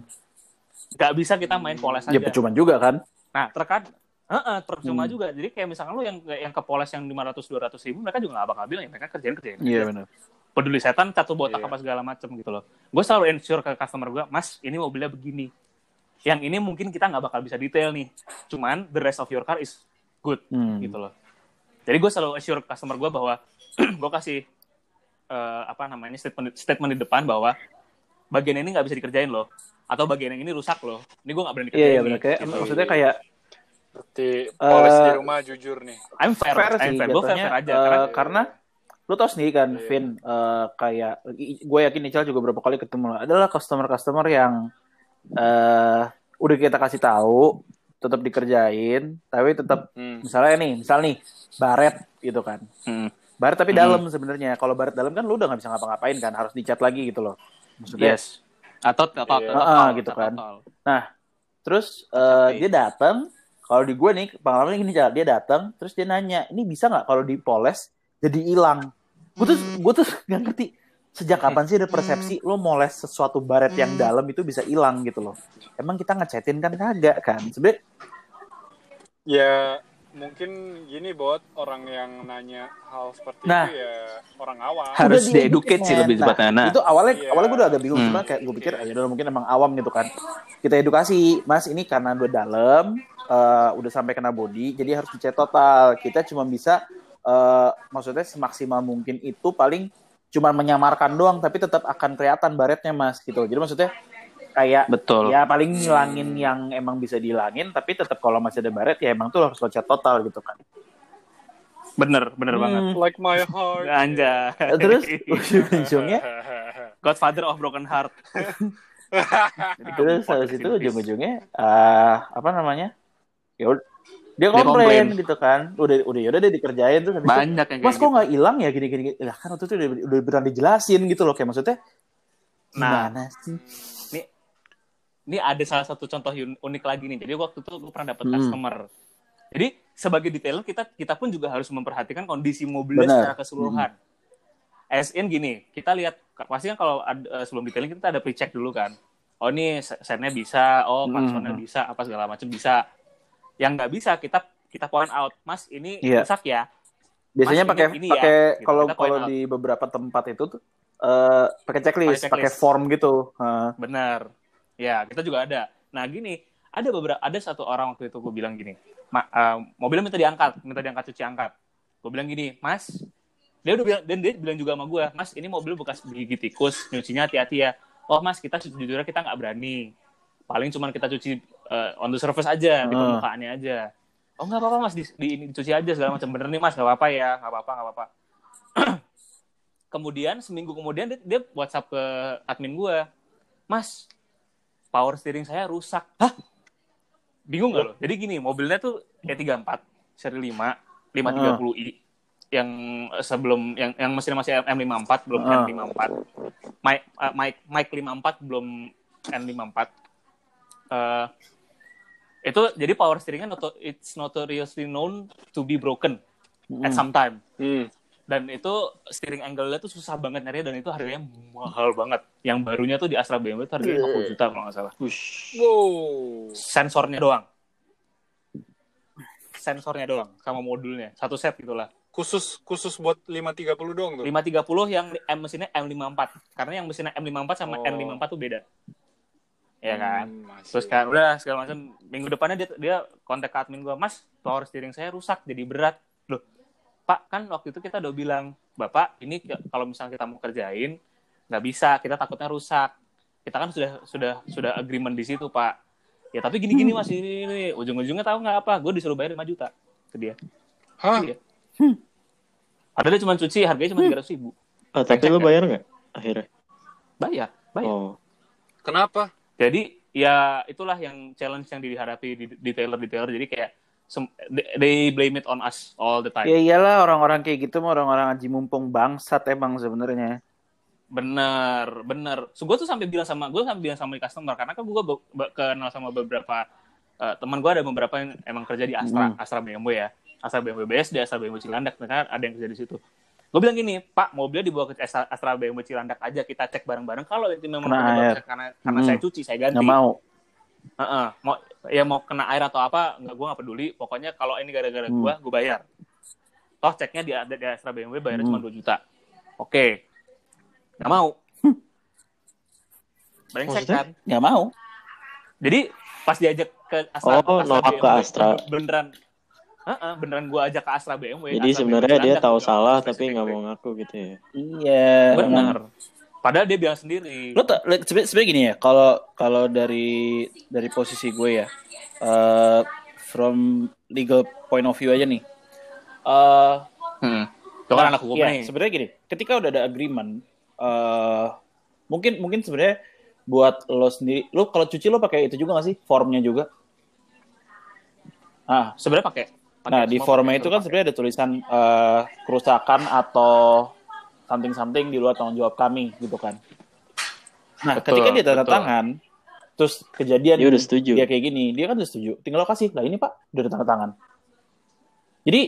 Nggak bisa kita main poles Ya aja. percuma juga kan? Nah, terkadang Heeh, percuma Hmm. juga. Jadi kayak misalkan lu yang yang ke poles yang 500 200 ribu mereka juga nggak bakal bilang ya mereka kerjain kerjain. Iya aja. benar. Peduli setan satu botak Iya. apa segala macem gitu loh. Gue selalu ensure ke customer gue, "Mas, ini mobilnya begini." Yang ini mungkin kita nggak bakal bisa detail nih cuman the rest of your car is good Hmm. gitu loh jadi gue selalu assure customer gue bahwa gue kasih eh, apa namanya statement statement di depan bahwa bagian ini nggak bisa dikerjain loh atau bagian yang ini rusak loh ini gue nggak berani Iya, kerjain iya nih, benar kayak gitu. maksudnya kayak Berarti polis di Eh, rumah jujur nih. I'm fair, fair I'm sih fair. gue fair, fair aja eh, karena karena lu tau sendiri kan, Iya. Vin, eh, kayak gue yakin Ical juga beberapa kali ketemu lah. Adalah customer-customer yang eh udah kita kasih tahu, tetap dikerjain, tapi tetap Hmm. misalnya nih, misal nih baret gitu kan, Hmm. baret tapi Hmm. dalam sebenarnya. Kalau baret dalam kan lu udah nggak bisa ngapa-ngapain kan, harus dicat lagi gitu loh. Maksudnya, yes atau total, total, Ah, gitu kan. total. terus eh, Tapi- dia datang. Kalau di gue nih pengalamannya gini dia datang, terus dia nanya, ini bisa nggak kalau dipoles jadi hilang? Gue tuh gue tuh nggak ngerti sejak kapan sih ada persepsi lo moles sesuatu baret yang dalam itu bisa hilang gitu loh. Emang kita ngechatin kan kagak kan? Sebenernya Ya mungkin gini buat orang yang nanya hal seperti Nah. itu ya orang awam. Harus di-educate sih lebih Nah, tepatnya. Nah. Itu awalnya Iya. awalnya gue udah agak bingung Hmm. cuma kayak gue pikir ya udah mungkin emang awam gitu kan. Kita edukasi, Mas ini karena udah dalam, eh, udah sampai kena body, jadi harus dicat total. Kita cuma bisa eh, maksudnya semaksimal mungkin itu paling cuma menyamarkan doang, tapi tetap akan kelihatan baretnya Mas gitu. Jadi maksudnya kayak betul ya paling ngilangin yang emang bisa dihilangin, tapi tetap kalau masih ada baret ya emang tuh harus lo cat total gitu kan. bener bener banget Hmm. Like my heart. Anja. Terus ujung-ujungnya Godfather of Broken Heart. Jadi terus habis itu ujung-ujungnya eh apa namanya ya dia Dia komplain komplain. gitu kan udah udah udah deh dikerjain tuh itu, banyak yang mas kok gitu. nggak hilang ya gini gini lah kan waktu itu udah, udah beneran dijelasin gitu loh kayak maksudnya Nah. gimana sih Ini ada salah satu contoh un- unik lagi nih. Jadi waktu itu gue pernah dapet Hmm. customer. Jadi sebagai detailer kita kita pun juga harus memperhatikan kondisi mobilnya Benar. secara keseluruhan. As in gini, kita lihat pasti kan kalau ad- eh, sebelum detailing kita ada pre-check dulu kan. Oh ini se- setnya bisa, oh Hmm. klaksonnya bisa, apa segala macam bisa. Yang nggak bisa kita kita point out, Mas ini Iya. rusak ya. biasanya pakai ya, pakai gitu. kalau point kalau di beberapa tempat itu tuh eh pakai checklist, Pakai form gitu Heeh. Benar. Ya, kita juga ada. Nah, gini, ada beberapa ada satu orang waktu itu gue bilang gini, Ma, eh, mobilnya minta diangkat, minta diangkat cuci angkat. Gue bilang gini, Mas, dia udah bilang dan dia bilang juga sama gue, Mas, ini mobil bekas gigi tikus, nyucinya hati-hati ya. Oh, Mas, kita jujurnya kita nggak berani. Paling cuman kita cuci eh, on the surface aja, di Hmm. permukaannya aja. Oh, nggak apa-apa, Mas, di, di ini dicuci aja segala macam. Bener nih, Mas, nggak apa-apa ya, nggak apa-apa, nggak apa-apa. kemudian seminggu kemudian dia, dia WhatsApp ke admin gue, Mas, power steering saya rusak. Hah? Bingung gak lo? Jadi gini, mobilnya tuh E34, seri 5, 530i. Yang eh, sebelum, yang, yang mesinnya masih M54, belum Ah. N54. Mic, uh, mic, mic 54, belum N54. Eh, itu jadi power steeringnya noto, it's notoriously known to be broken at Mm. some time Hmm. dan itu steering angle-nya tuh susah banget nyari dan itu harganya mahal banget. Yang barunya tuh di Astra BMW itu harganya 50 juta kalau nggak salah. Wow. Sensornya doang. Sensornya doang sama modulnya. Satu set gitulah. Khusus khusus buat 530 doang tuh. 530 yang M mesinnya M54. Karena yang mesinnya M54 sama Oh. N54 tuh beda. Ya kan? Hmm, masih. Terus kan udah segala macam minggu depannya dia dia kontak ke admin gua, "Mas, power steering saya rusak jadi berat." Loh, Pak, kan waktu itu kita udah bilang, "Bapak, ini kalau misalnya kita mau kerjain nggak bisa, kita takutnya rusak." Kita kan sudah sudah sudah agreement di situ, Pak. Ya, tapi gini-gini Mas ini, ini. ujung-ujungnya tahu nggak apa? Gue disuruh bayar 5 juta ke dia. Hah? Iya. Padahal dia cuma cuci, harganya cuma 300 ribu. Ah, tapi lu bayar nggak akhirnya? Bayar, bayar. Oh, Kenapa? Jadi ya itulah yang challenge yang dihadapi di detailer-detailer. Jadi kayak they- blame it on us all the time. Ya iyalah orang-orang kayak gitu mah orang-orang aji mumpung bangsat emang sebenarnya. Bener, bener. So, gue tuh sampai bilang sama gue sampai bilang sama customer karena kan gue kenal sama beberapa eh, teman gue ada beberapa yang emang kerja di Astra, Hmm. Astra BMW ya, Astra BMW BSD, Astra BMW Cilandak, mereka ada yang kerja di situ. Gue bilang gini, Pak, mobilnya dibawa ke Astra, Astra BMW Cilandak aja, kita cek bareng-bareng. Kalau itu memang Kena penyebabnya air. karena karena Hmm. saya cuci, saya ganti. Nggak mau. Heeh, mau ya mau kena air atau apa nggak gue nggak peduli pokoknya kalau ini gara-gara Hmm. gue gue bayar toh ceknya di di, di Astra BMW bayarnya Hmm. cuma 2 juta oke nggak mau brengsek Maksudnya? kan Nggak mau. jadi pas diajak ke Astra, Oh, nolak ke Astra. beneran Heeh, beneran gua ajak ke Astra BMW Jadi Astra sebenarnya BMW dia tahu gua salah tapi nggak mau ngaku gitu ya. Iya. benar padahal dia bilang sendiri Lo tak sebenarnya gini ya, kalau kalau dari dari posisi gue ya, eh from legal point of view aja nih. eh hmm. Itu kan Nah, anak hukum iya, nih Sebenarnya gini, ketika udah ada agreement, eh mungkin mungkin sebenarnya buat lo sendiri, lo kalau cuci lo pakai itu juga gak sih formnya juga? Ah, sebenarnya pakai nah di formnya pakai, itu kan sebenarnya ada tulisan eh, kerusakan atau something something di luar tanggung jawab kami gitu kan. Nah, Betul, ketika dia tanda betul. tangan, terus kejadian Dia udah setuju. dia kayak gini, dia kan udah setuju. Tinggal lo kasih, lah ini pak, udah tanda tangan. Jadi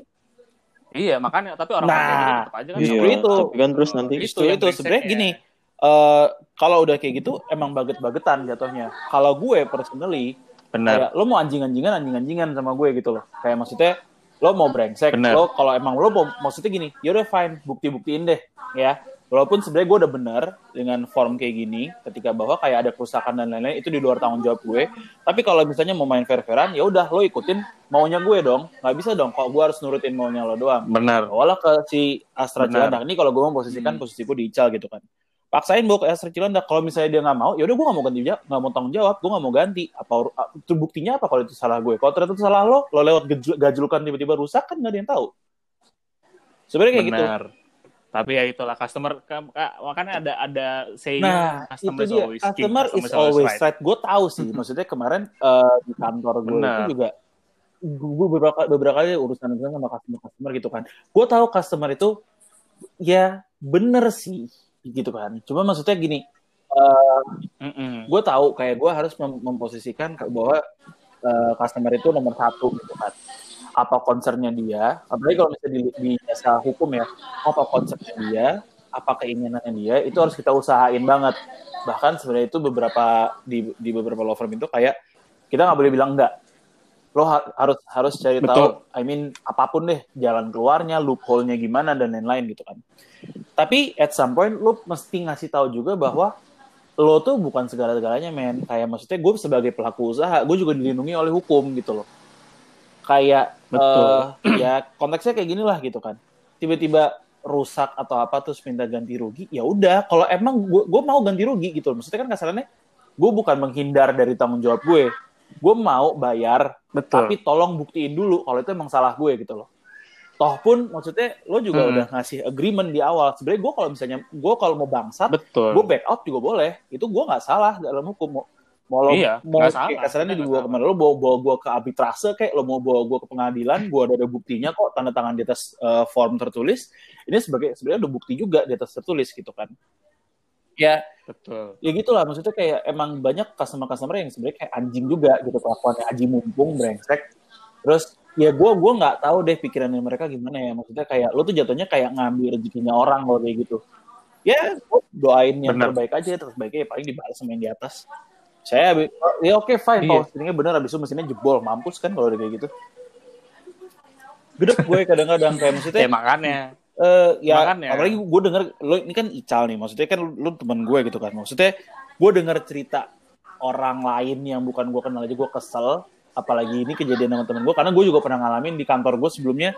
iya makanya tapi orang Nah, orang kayak gitu aja kan justru Iya, itu. Tapi kan terus nanti Itu justru itu brengsek sebenarnya ya. gini eh kalau udah kayak gitu emang baget-bagetan jatuhnya kalau gue personally benar. Kayak lo mau anjing-anjingan anjing-anjingan sama gue gitu loh. Kayak maksudnya lo mau brengsek Bener. lo kalau emang lo mau maksudnya gini yaudah fine bukti-buktiin deh ya. Walaupun sebenarnya gue udah bener dengan form kayak gini ketika bahwa kayak ada kerusakan dan lain-lain itu di luar tanggung jawab gue. Tapi kalau misalnya mau main fair-fairan ya udah lo ikutin maunya gue dong. Nggak bisa dong kalau gue harus nurutin maunya lo doang. Benar. Bawalah ke si Astra. Cilandak. Ini kalau gue mau posisikan Hmm. posisiku di Ical gitu kan paksain bawa ke Astra Cilandak kalau misalnya dia nggak mau ya udah gue nggak mau ganti jawab nggak mau tanggung jawab gue nggak mau ganti apa itu buktinya apa kalau itu salah gue kalau ternyata itu salah lo lo lewat gajlukan tiba-tiba rusak kan nggak ada yang tahu sebenarnya kayak gitu benar tapi ya itulah customer ka- ka- makanya ada ada saying Nah, itu customer is dia. always king, Customer is customer always right. Gue tahu sih. Maksudnya kemarin eh, di kantor gue itu juga gue beberapa beberapa kali urusan urusan sama customer customer gitu kan. Gue tahu customer itu ya bener sih gitu kan. Cuma maksudnya gini, eh, Mm-mm. gue tahu kayak gue harus mem- memposisikan bahwa eh, customer itu nomor satu gitu kan. Apa concernnya dia? Apalagi kalau misalnya di, di jasa hukum ya apa concernnya dia? Apa keinginannya dia? Itu harus kita usahain banget. Bahkan sebenarnya itu beberapa di, di beberapa law firm itu kayak kita nggak boleh bilang enggak lo ha- harus harus cari Betul. tahu I mean apa pun deh jalan keluarnya loophole-nya gimana dan lain-lain gitu kan tapi at some point lo mesti ngasih tahu juga bahwa lo tuh bukan segala-galanya men kayak maksudnya gue sebagai pelaku usaha gue juga dilindungi oleh hukum gitu loh kayak Betul. eh, ya konteksnya kayak gini lah gitu kan tiba-tiba rusak atau apa terus minta ganti rugi ya udah kalau emang gue gue mau ganti rugi gitu loh. maksudnya kan kasarannya gue bukan menghindar dari tanggung jawab gue gue mau bayar betul. tapi tolong buktiin dulu kalau itu emang salah gue gitu loh. Toh pun maksudnya lo juga Hmm. udah ngasih agreement di awal. Sebenarnya gue kalau misalnya gue kalau mau bangsat betul. gue back out juga boleh. Itu gue nggak salah dalam hukum. Mau mau lo Iya, mau kasarnya dibawa salah. ke mana? Lo bawa bawa gue ke arbitrase kayak lo mau bawa gue ke pengadilan gue ada, ada buktinya kok tanda tangan di atas eh, form tertulis. Ini sebagai sebenarnya ada bukti juga di atas tertulis gitu kan ya. Betul. Ya gitulah maksudnya kayak emang banyak customer customer yang sebenarnya kayak anjing juga gitu kelakuannya aji mumpung brengsek. Terus ya gue gua nggak tahu deh pikirannya mereka gimana ya maksudnya kayak lo tuh jatuhnya kayak ngambil rezekinya orang kalau kayak gitu. Ya doain yang Benar. terbaik aja terbaiknya ya paling dibalas sama yang di atas. Saya ya oke fine Iya. kalau bener abis itu mesinnya jebol mampus kan kalau udah kayak gitu. Gede gue kadang-kadang kayak maksudnya ya makanya Eh ya Makanya. apalagi gue denger lo ini kan Ical nih maksudnya kan lo teman gue gitu kan. Maksudnya gue denger cerita orang lain yang bukan gue kenal aja gue kesel. Apalagi ini kejadian sama temen gue karena gue juga pernah ngalamin di kantor gue sebelumnya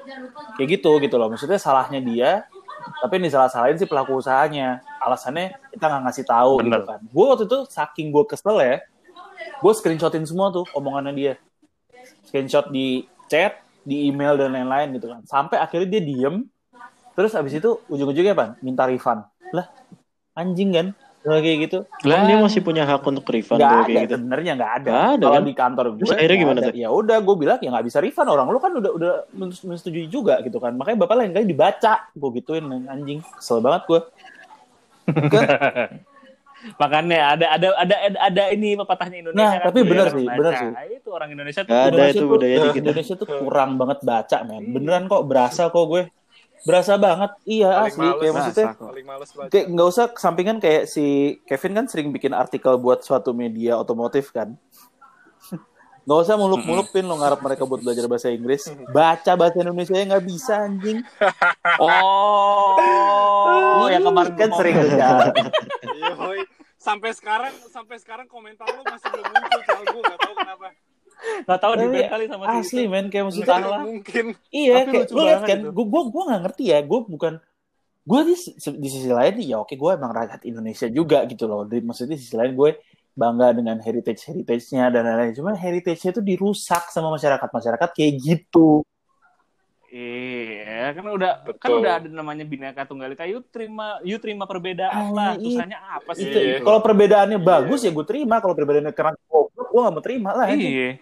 kayak gitu gitu loh. Maksudnya salahnya dia tapi yang disalah-salahin sih pelaku usahanya. Alasannya kita nggak ngasih tahu gitu kan. Gue waktu itu saking gue kesel ya gue screenshotin semua tuh omongannya dia. Screenshot di chat di email dan lain-lain gitu kan. Sampai akhirnya dia diem terus abis itu ujung-ujungnya apa? Minta refund. Lah anjing kan? Kayak gitu. Kan dia masih punya hak untuk refund kalau ada kayak gitu. sebenarnya nggak ada. Nggak ada, kalau kan? di kantor gue Terus akhirnya gimana tuh? ya udah gue bilang ya nggak bisa refund. Orang lu kan udah udah menyetujui juga gitu kan. Makanya bapak lain kali dibaca. Gue gituin anjing. Kesel banget gue makanya ada ada ada ada, ada ini pepatahnya Indonesia Nah, kan, tapi benar sih, benar sih. itu orang Indonesia tuh ada Indonesia itu tuh- budaya di kita. Indonesia tuh kurang banget baca men. Beneran kok berasa kok gue berasa banget. Iya Paling asli. males, kayak nah, maksudnya paling males baca. kayak nggak usah kesampingan kayak si Kevin kan sering bikin artikel buat suatu media otomotif kan. Nggak usah muluk-muluk pin lo ngarep mereka buat belajar bahasa Inggris. Baca bahasa Indonesia ya nggak bisa anjing. Oh yang kemarin kan gua sering kerja Iya, hoi. sampai sekarang sampai sekarang komentar lu masih belum muncul Cal gue gak tahu kenapa Nggak tahu di kali sama si Asli itu. men kayak maksudnya Entahlah. mungkin Iya, Tapi kayak lu lihat kan, gue gue gue nggak ngerti ya, gue bukan gue di, di sisi lain nih ya oke gue emang rakyat Indonesia juga gitu loh. Di, maksudnya di sisi lain gue bangga dengan heritage heritage-nya dan lain-lain. Cuman heritage-nya itu dirusak sama masyarakat masyarakat kayak gitu. Iya, kan udah kan Betul. udah ada namanya bineka tunggal ika. Yuk terima, yuk terima perbedaan Ah, lah. iya. Susahnya apa sih? Itu Iya. kalau perbedaannya bagus ya gue terima, kalau perbedaannya keren goblok gue gak mau terima lah. Iya.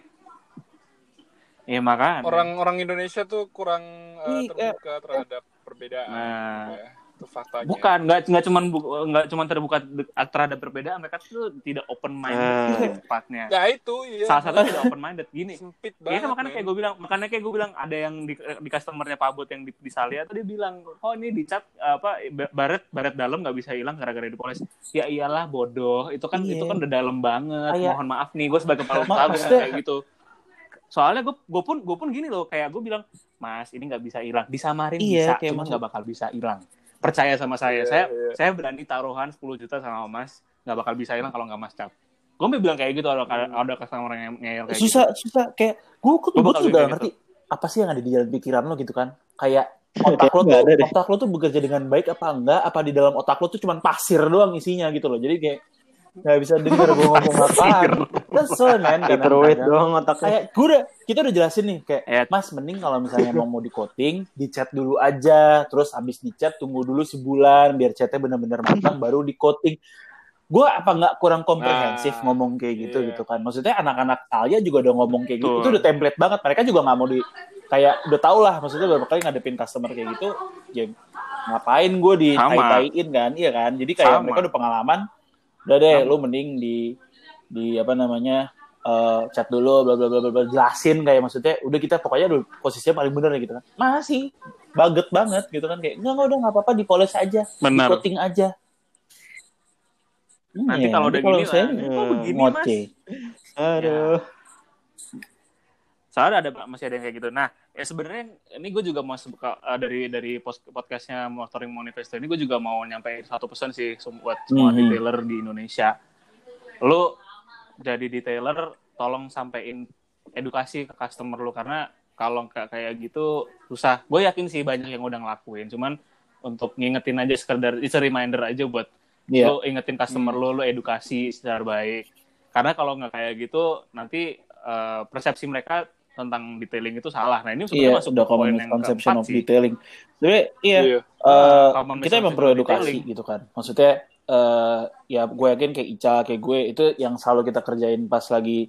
Iya makanya. orang-orang Indonesia tuh kurang uh, Iya. terbuka terhadap perbedaan Nah. Ya, itu faktanya Bukan, nggak nggak cuman bu- nggak cuman terbuka terhadap perbedaan, mereka tuh tidak open minded Ah. lebih tepatnya. ya itu iya Salah satu tidak open minded gini. sempit Iya banget kan makanya kayak gue bilang, makanya kayak gue bilang ada yang di, di customernya Pak Bot yang di, di Salia tuh dia bilang, oh ini dicat apa ba- baret baret dalam nggak bisa hilang gara-gara dipoles. Ya iyalah bodoh, itu kan Iya. itu kan udah dalam banget. Kayak- Mohon maaf nih, gue sebagai kepala usaha kayak gitu. Soalnya gue gue pun gue pun gini loh, kayak gue bilang, Mas ini nggak bisa hilang, disamarin Iya, bisa, kayak cuma nggak bakal bisa hilang. Percaya sama saya, Iya, saya iya. saya berani taruhan 10 juta sama Mas, nggak bakal bisa hilang kalau nggak Mas cap. Gue bilang kayak gitu ada ada customer yang ngeyel kayak gitu. susah susah kayak gue gue kayak gak ngerti apa sih yang ada di dalam pikiran lo gitu kan. Kayak otak lo tuh otak lo tuh bekerja dengan baik apa enggak apa di dalam otak lo tuh cuma pasir doang isinya gitu loh. Jadi kayak nggak bisa denger gue ngomong apaan kesel men kadang-kadang. doang otaknya. kayak gue udah kita udah jelasin nih kayak Ya. mas mending kalau misalnya emang mau di coating dicat dulu aja terus habis dicat tunggu dulu sebulan biar catnya bener-bener matang baru di coating gue apa nggak kurang komprehensif Nah, ngomong kayak gitu iya. gitu kan maksudnya anak-anak saya juga udah ngomong kayak gitu Betul. itu udah template banget mereka juga nggak mau di kayak udah tau lah maksudnya beberapa kali ngadepin customer kayak gitu ya ngapain gue di tai-taiin kan iya kan jadi kayak Sama. mereka udah pengalaman udah deh Sama. lu mending di di apa namanya eh, chat dulu bla bla bla bla jelasin kayak maksudnya udah kita pokoknya udah posisinya paling bener gitu kan masih baget banget gitu kan kayak enggak enggak udah nggak apa-apa dipoles aja coating aja Hmm, Nanti ya, kalau udah gini saya lah, kok begini ngoceh. mas? Aduh. Soalnya ada masih ada yang kayak gitu. Nah, ya sebenarnya ini gue juga mau sebuka eh, dari dari pos- podcastnya Motoring Manifesto ini gue juga mau nyampe satu pesan sih buat semua Mhm. detailer di Indonesia. Lu jadi detailer, tolong sampein edukasi ke customer lu karena kalau nggak kayak gitu susah. Gue yakin sih banyak yang udah ngelakuin, cuman untuk ngingetin aja sekedar it's a reminder aja buat Iya. lu ingetin customer lu, lu edukasi secara baik. Karena kalau nggak kayak gitu, nanti eh, persepsi mereka tentang detailing itu salah. Nah ini sebenarnya Iya, masuk udah ke poin common yang misconception keempat of sih. detailing. Sebenarnya iya, Iya. eh, common kita emang perlu edukasi detailing. gitu kan. Maksudnya eh, ya gue yakin kayak Ica, kayak gue itu yang selalu kita kerjain pas lagi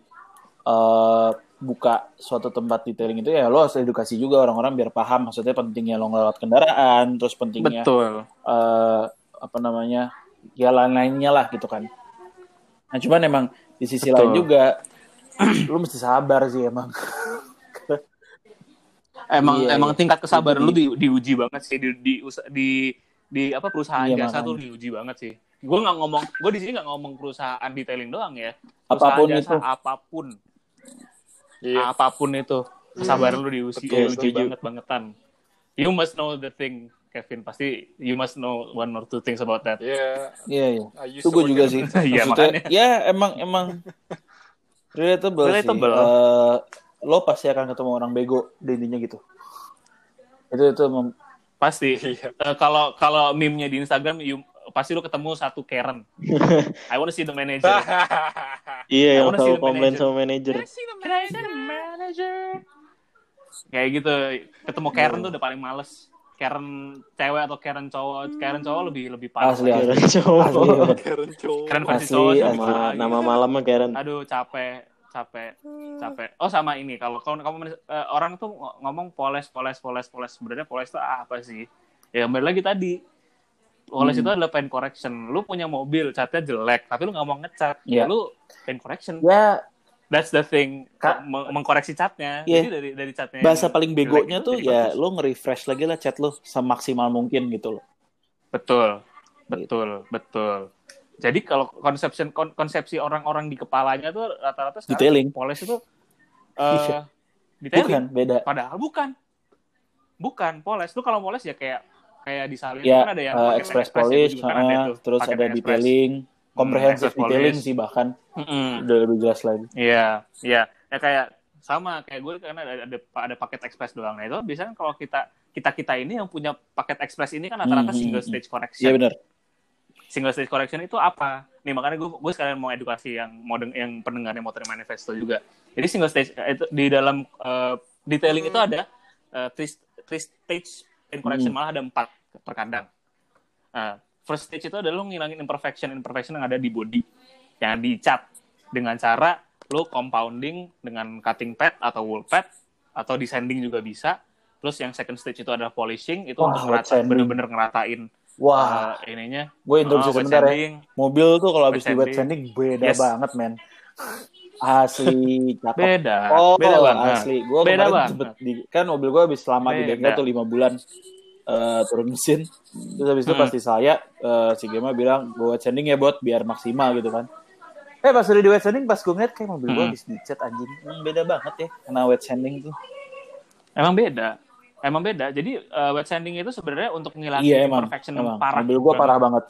eh, buka suatu tempat detailing itu ya lo harus edukasi juga orang-orang biar paham maksudnya pentingnya lo ngelawat kendaraan, terus pentingnya Betul. eh, apa namanya ya lain-lainnya lah gitu kan. Nah cuman emang di sisi Betul. lain juga lu mesti sabar sih emang. Emang Iya, emang iya. tingkat kesabaran Jadi- lu di, diuji banget sih di di di, di apa perusahaan Iya, jasa makanya. tuh diuji banget sih. Gue nggak ngomong, gue di sini nggak ngomong perusahaan detailing doang ya. Perusahaan Apa pun jasa itu. apa pun, Iya. apa pun itu kesabaran lu diuji, Betul, diuji banget bangetan. You must know the thing, Kevin. Pasti you must know one or two things about that. Iya. Iya iya. Itu gue juga sih. Iya, makanya. ya emang emang relatable, Relatable. sih. Eh, lo pasti akan ketemu orang bego di intinya gitu. Itu itu mem- Pasti. Iya. Eh, kalau kalau meme-nya di Instagram, you, pasti lu ketemu satu Karen. I wanna see the manager. Iya I yang wanna see selalu the komplain manager. sama manajer. Can I see the manager? Kayak gitu. Ketemu Karen tuh udah paling males. Karen cewek atau Karen cowok. Karen cowok lebih lebih parah. Asli, lagi. Karen cowok. asli. Karen cowok. Karen versi Asli, cowok Nama, parah lagi. nama malam mah Karen. Aduh capek, capek, capek. Oh sama ini kalau kalau kamu eh, orang tuh ngomong poles, poles, poles, poles. Sebenarnya poles itu apa sih? Ya kembali lagi tadi. Poles Hmm. itu adalah paint correction. Lu punya mobil, catnya jelek, tapi lu nggak mau ngecat. Iya. Lu paint correction. Ya That's the thing. Ka- Meng- mengkoreksi catnya. Iya. Jadi dari dari catnya. bahasa paling begonya tuh ya bagus. lo nge-refresh lagi lah chat lo semaksimal mungkin gitu loh. Betul, betul, betul. Jadi kalau konsepsi kon- konsepsi orang-orang di kepalanya tuh rata-rata Detailing. poles itu uh, detailing. Bukan beda. Padahal bukan. Bukan poles. Lu kalau poles ya kayak kayak di salin Ya kan ada yang pakai express polish, juga kan ada ah, tuh, terus ada detailing. comprehensive access detailing sih bahkan Mm-mm. udah lebih jelas lagi. Iya, iya. Ya kayak sama kayak gue karena ada ada, ada paket express doang. Nah itu biasanya kalau kita kita kita ini yang punya paket express ini kan rata-rata Hmm, single hmm, stage correction. Iya benar. Single stage correction itu apa? Nih makanya gue gue sekalian mau edukasi yang mau deng- yang pendengarnya mau terima manifesto juga. Jadi single stage eh, itu di dalam eh, detailing itu ada eh, three, three stage in correction Hmm. malah ada empat terkadang. Nah, first stage itu adalah lo ngilangin imperfection imperfection yang ada di body yang dicat dengan cara lo compounding dengan cutting pad atau wool pad atau descending juga bisa. Terus yang second stage itu adalah polishing itu Wah, untuk wet ngerata, sanding. bener-bener ngeratain Wah, eh, ininya. gue interupsi Oh, wet sebentar ya. Mobil tuh kalau habis di wet sanding. beda Yes. banget, men. Asli cakep. Beda, Oh, beda banget. asli. Gue Beda banget. di, kan mobil gue habis lama di Beda. bengkel tuh lima bulan eh, turun mesin. Terus habis itu Hmm. pas di saya eh, si Gema bilang gue wet sanding ya bot biar maksimal gitu kan. Eh pas udah di wet sanding pas gue ngeliat kayak mobil gue Hmm. habis dicat anjing. Hmm, beda banget ya kena wet sanding tuh. Emang beda. Emang beda. Jadi uh, wet sanding itu sebenarnya untuk ngilangin Iya emang. imperfection emang. parah. Mobil gue parah banget.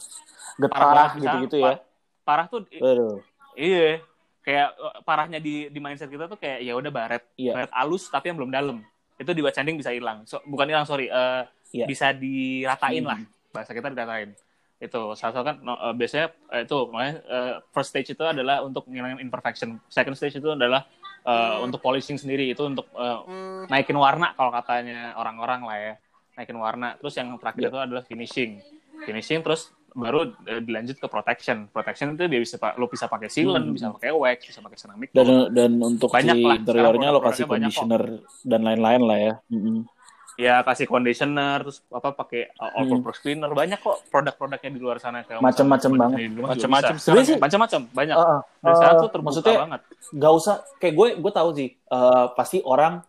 Getarah gitu-gitu ya. Pa- Parah tuh Aduh. iya. Kayak uh, parahnya di di mindset kita tuh kayak ya udah baret. Iya. Baret alus tapi yang belum dalam. Itu di wet sanding bisa hilang. So, bukan hilang sorry. eh, Iya. Bisa diratain Hmm. lah. Bahasa kita diratain. Itu salah satu kan no, eh, biasanya eh, itu makanya eh, first stage itu adalah untuk ngilangin imperfection. Second stage itu adalah eh, untuk polishing sendiri itu untuk eh, naikin warna kalau katanya orang-orang lah ya naikin warna terus yang terakhir Iya. itu adalah finishing finishing terus baru eh, dilanjut ke protection protection itu dia bisa lo bisa pakai sealant Hmm. bisa pakai wax bisa pakai ceramic Dan dan untuk Banyak si lah, interiornya lo kasih banyak conditioner dan lain-lain lah ya. Mm-mm. Ya kasih conditioner terus apa pakai all Hmm. purpose cleaner. Banyak kok produk-produknya di luar sana kayak misalnya banget. Sebenarnya sih- macam-macam banyak. Uh, dan uh, sekarang tuh uh, terbuka maksudnya banget. gak usah kayak gue gue tahu sih eh, pasti orang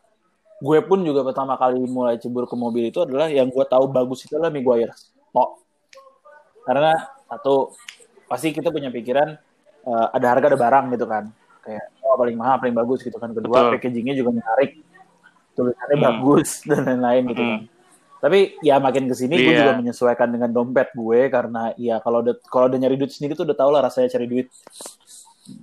gue pun juga pertama kali mulai cebur ke mobil itu adalah yang gue tahu bagus itu adalah Maguire oh karena satu pasti kita punya pikiran eh, ada harga ada barang gitu kan. Kayak oh paling mahal paling bagus gitu kan. Kedua Betul. packagingnya juga menarik tulisannya Hmm. bagus dan lain-lain gitu Hmm. kan tapi ya makin ke sini gue Iya. juga menyesuaikan dengan dompet gue karena ya kalau udah kalau udah nyari duit sendiri tuh udah tau lah rasanya cari duit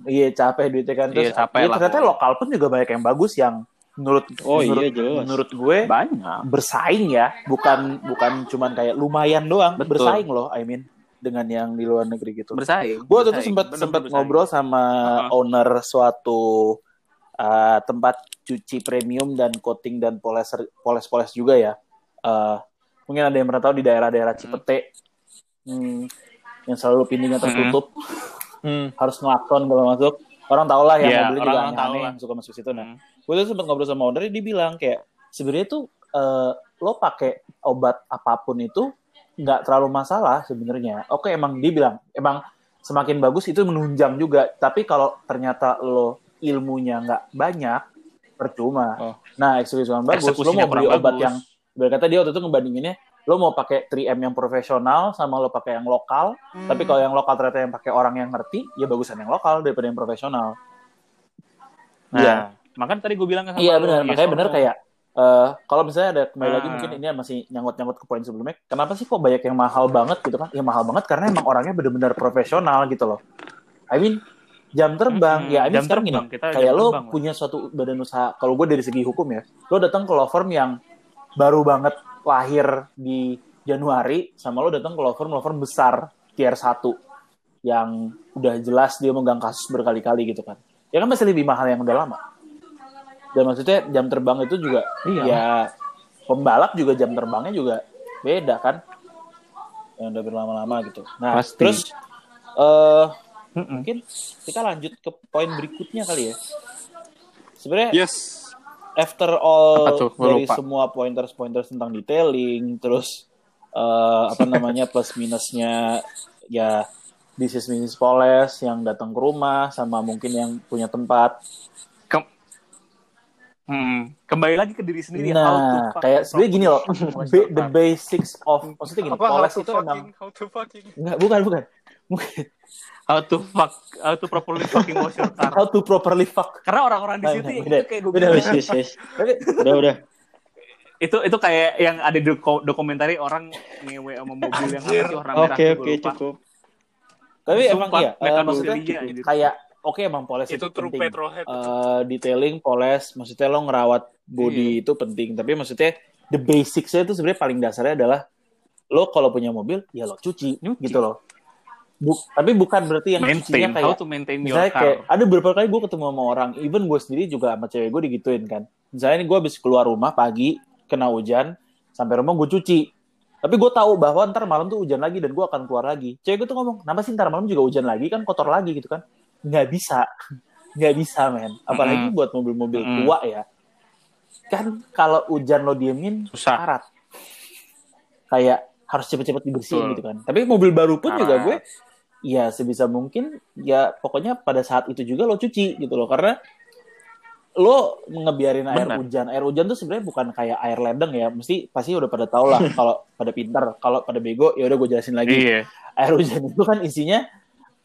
Iya capek duitnya kan terus Iya, capek ya, lah, ternyata pokoknya. lokal pun juga banyak yang bagus yang menurut Oh, menurut, iya, jelas. menurut gue banyak bersaing ya bukan bukan cuman kayak lumayan doang Betul. bersaing loh I mean dengan yang di luar negeri gitu bersaing gue bersaing. sempat sempat ngobrol sama Uh-huh. owner suatu uh, tempat cuci premium dan coating dan poles poles poles juga ya. Uh, mungkin ada yang pernah tahu di daerah-daerah Cipete. Hmm, yang selalu pintunya tertutup. Hmm. harus ngelakson kalau masuk. Orang tau lah yang Iya, mobilnya juga orang-orang tahu aneh-aneh yang suka masuk situ. Nah Hmm. gue tuh sempat ngobrol sama owner dia bilang kayak sebenarnya tuh eh, lo pakai obat apa pun itu nggak terlalu masalah sebenarnya. Oke emang dia bilang emang semakin bagus itu menunjang juga. Tapi kalau ternyata lo ilmunya nggak banyak percuma Oh. nah eksekusi yang bagus lo mau beli obat bagus. yang berkata dia waktu itu ngebandinginnya lo mau pakai 3M yang profesional sama lo pakai yang lokal tapi kalau yang lokal ternyata yang pakai orang yang ngerti ya bagusan yang lokal daripada yang profesional Nah, Iya. makanya tadi gue bilang kan sama Iya benar, yes makanya benar kayak eh kalau misalnya ada kembali lagi Ah. mungkin ini masih nyangkut-nyangkut ke poin sebelumnya. Kenapa sih kok banyak yang mahal banget gitu kan? Ya mahal banget karena emang orangnya benar-benar profesional gitu loh. I mean jam terbang, Mm-mm, ya I mean jam sekarang gini, kita kayak lo terbang, punya suatu badan usaha. Kalau gue dari segi hukum ya, lo datang ke law firm yang baru banget lahir di Januari, sama lo datang ke law firm law firm besar tier 1 yang udah jelas dia megang kasus berkali-kali gitu kan. Ya kan masih lebih mahal yang udah lama. Dan maksudnya jam terbang itu juga Iya. ya pembalap juga jam terbangnya juga beda kan. Yang udah berlama-lama gitu. Nah, Pasti. terus eh Mm-mm. mungkin kita lanjut ke poin berikutnya kali ya. Sebenarnya Yes. after all tuh? Dari lupa. semua pointers-pointers tentang detailing, terus eh, apa namanya plus minusnya ya bisnis bisnis poles yang datang ke rumah sama mungkin yang punya tempat. Hmm, kembali lagi ke diri sendiri. how to Nah, fuck kayak sebenarnya gini loh, ba- the basics of maksudnya gini, Apa how poles to itu emang fucking, how to fucking. enggak bukan bukan. Mungkin how to fuck, how to properly fucking wash your car. how to properly fuck. Karena orang-orang di Nah, situ nah, itu beda. kayak gue yes. Tapi Udah, udah. itu itu kayak yang ada di doko- dokumentari orang ngewe sama mobil yang apa sih warna merah Oke, oke, cukup. Tapi Sumpah, emang iya, eh, maksudnya anjir. kayak oke emang poles itu, itu penting. Eh, detailing, poles, maksudnya lo ngerawat body Iya. itu penting. Tapi maksudnya the basics-nya itu sebenarnya paling dasarnya adalah lo kalau punya mobil ya lo cuci, Nyuci. gitu loh. Bu- tapi bukan berarti yang cucinya maintain kayak how to maintain your misalnya car kayak ada beberapa kali gue ketemu sama orang, even gue sendiri juga sama cewek gue digituin kan. Misalnya ini gue habis keluar rumah pagi, kena hujan, sampai rumah gue cuci. Tapi gue tahu bahwa ntar malam tuh hujan lagi dan gue akan keluar lagi. Cewek gue tuh ngomong, kenapa sih ntar malam juga hujan lagi kan kotor lagi gitu kan? Nggak bisa, nggak bisa men. Apalagi Mm-mm. buat mobil-mobil Mm-mm. tua ya. Kan kalau hujan lo diemin, susah karat. Kayak harus cepet-cepet dibersihin Betul. gitu kan. Tapi mobil baru pun juga Karat. gue ya sebisa mungkin ya pokoknya pada saat itu juga lo cuci gitu loh karena lo ngebiarin air Benar. hujan air hujan tuh sebenarnya bukan kayak air ledeng ya mesti pasti udah pada tau lah kalau pada pintar kalau pada bego ya udah gue jelasin lagi iya air hujan itu kan isinya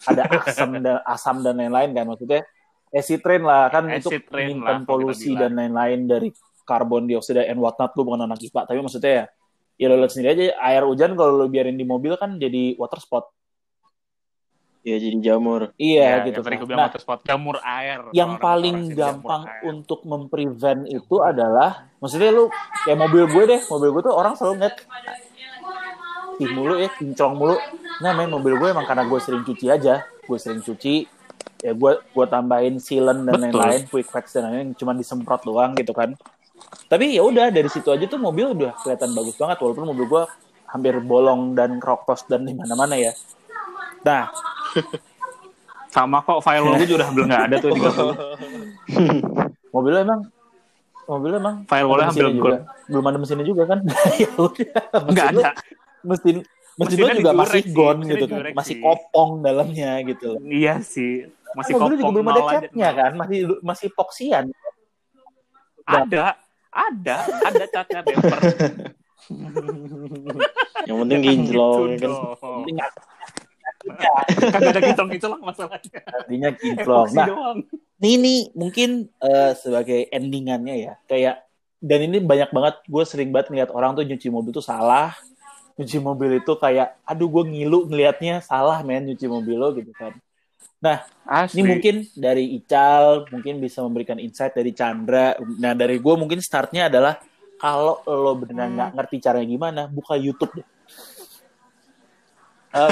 ada asam dan asam dan lain-lain kan maksudnya acid rain lah kan untuk Acid rain menyimpan polusi dan lain-lain dari karbon dioksida and whatnot lu bukan anak IPA tapi maksudnya ya ya lo lihat sendiri aja air hujan kalau lo biarin di mobil kan jadi water spot Ya jadi jamur. iya Ya, gitu yang tadi kan. nah water spot jamur air yang Kalau paling jamur gampang air. untuk memprevent itu adalah maksudnya lu kayak mobil gue deh mobil gue tuh orang selalu ngeliat ih mulu ya kinclong mulu. Nah main mobil gue emang karena gue sering cuci aja. Gue sering cuci. Ya gue gue tambahin sealant dan lain-lain quick fix dan lain-lain cuma disemprot doang gitu kan. Tapi ya udah dari situ aja tuh mobil udah kelihatan bagus banget walaupun mobil gue hampir bolong dan kropos dan di mana-mana ya. Nah. Sama kok file lo gue juga udah belum nggak ada tuh mobilnya emang mobilnya emang Firewall-nya hampir juga. belum ada mesinnya juga kan? Ya udah nggak ada mesin mesin Mesinnya lu juga masih mesinnya gitu kan masih sih. kopong dalamnya gitu iya sih masih mobilnya juga kopong belum ada catnya kan masih masih epoksian ada ada ada catnya bumper Yang penting kinclong gitu ya kan. penting kagak ada kinclong-kinclong masalahnya. Artinya kinclong nah ini nih mungkin eh, sebagai endingannya ya kayak dan ini banyak banget gue sering banget ngeliat orang tuh nyuci mobil tuh salah nyuci mobil itu kayak aduh gue ngilu ngelihatnya salah men nyuci mobil lo gitu kan Asli. Ini mungkin dari Ical, mungkin bisa memberikan insight dari Chandra. Nah, dari gue mungkin startnya adalah kalau lo beneran Hmm. nggak ngerti caranya gimana, buka YouTube deh.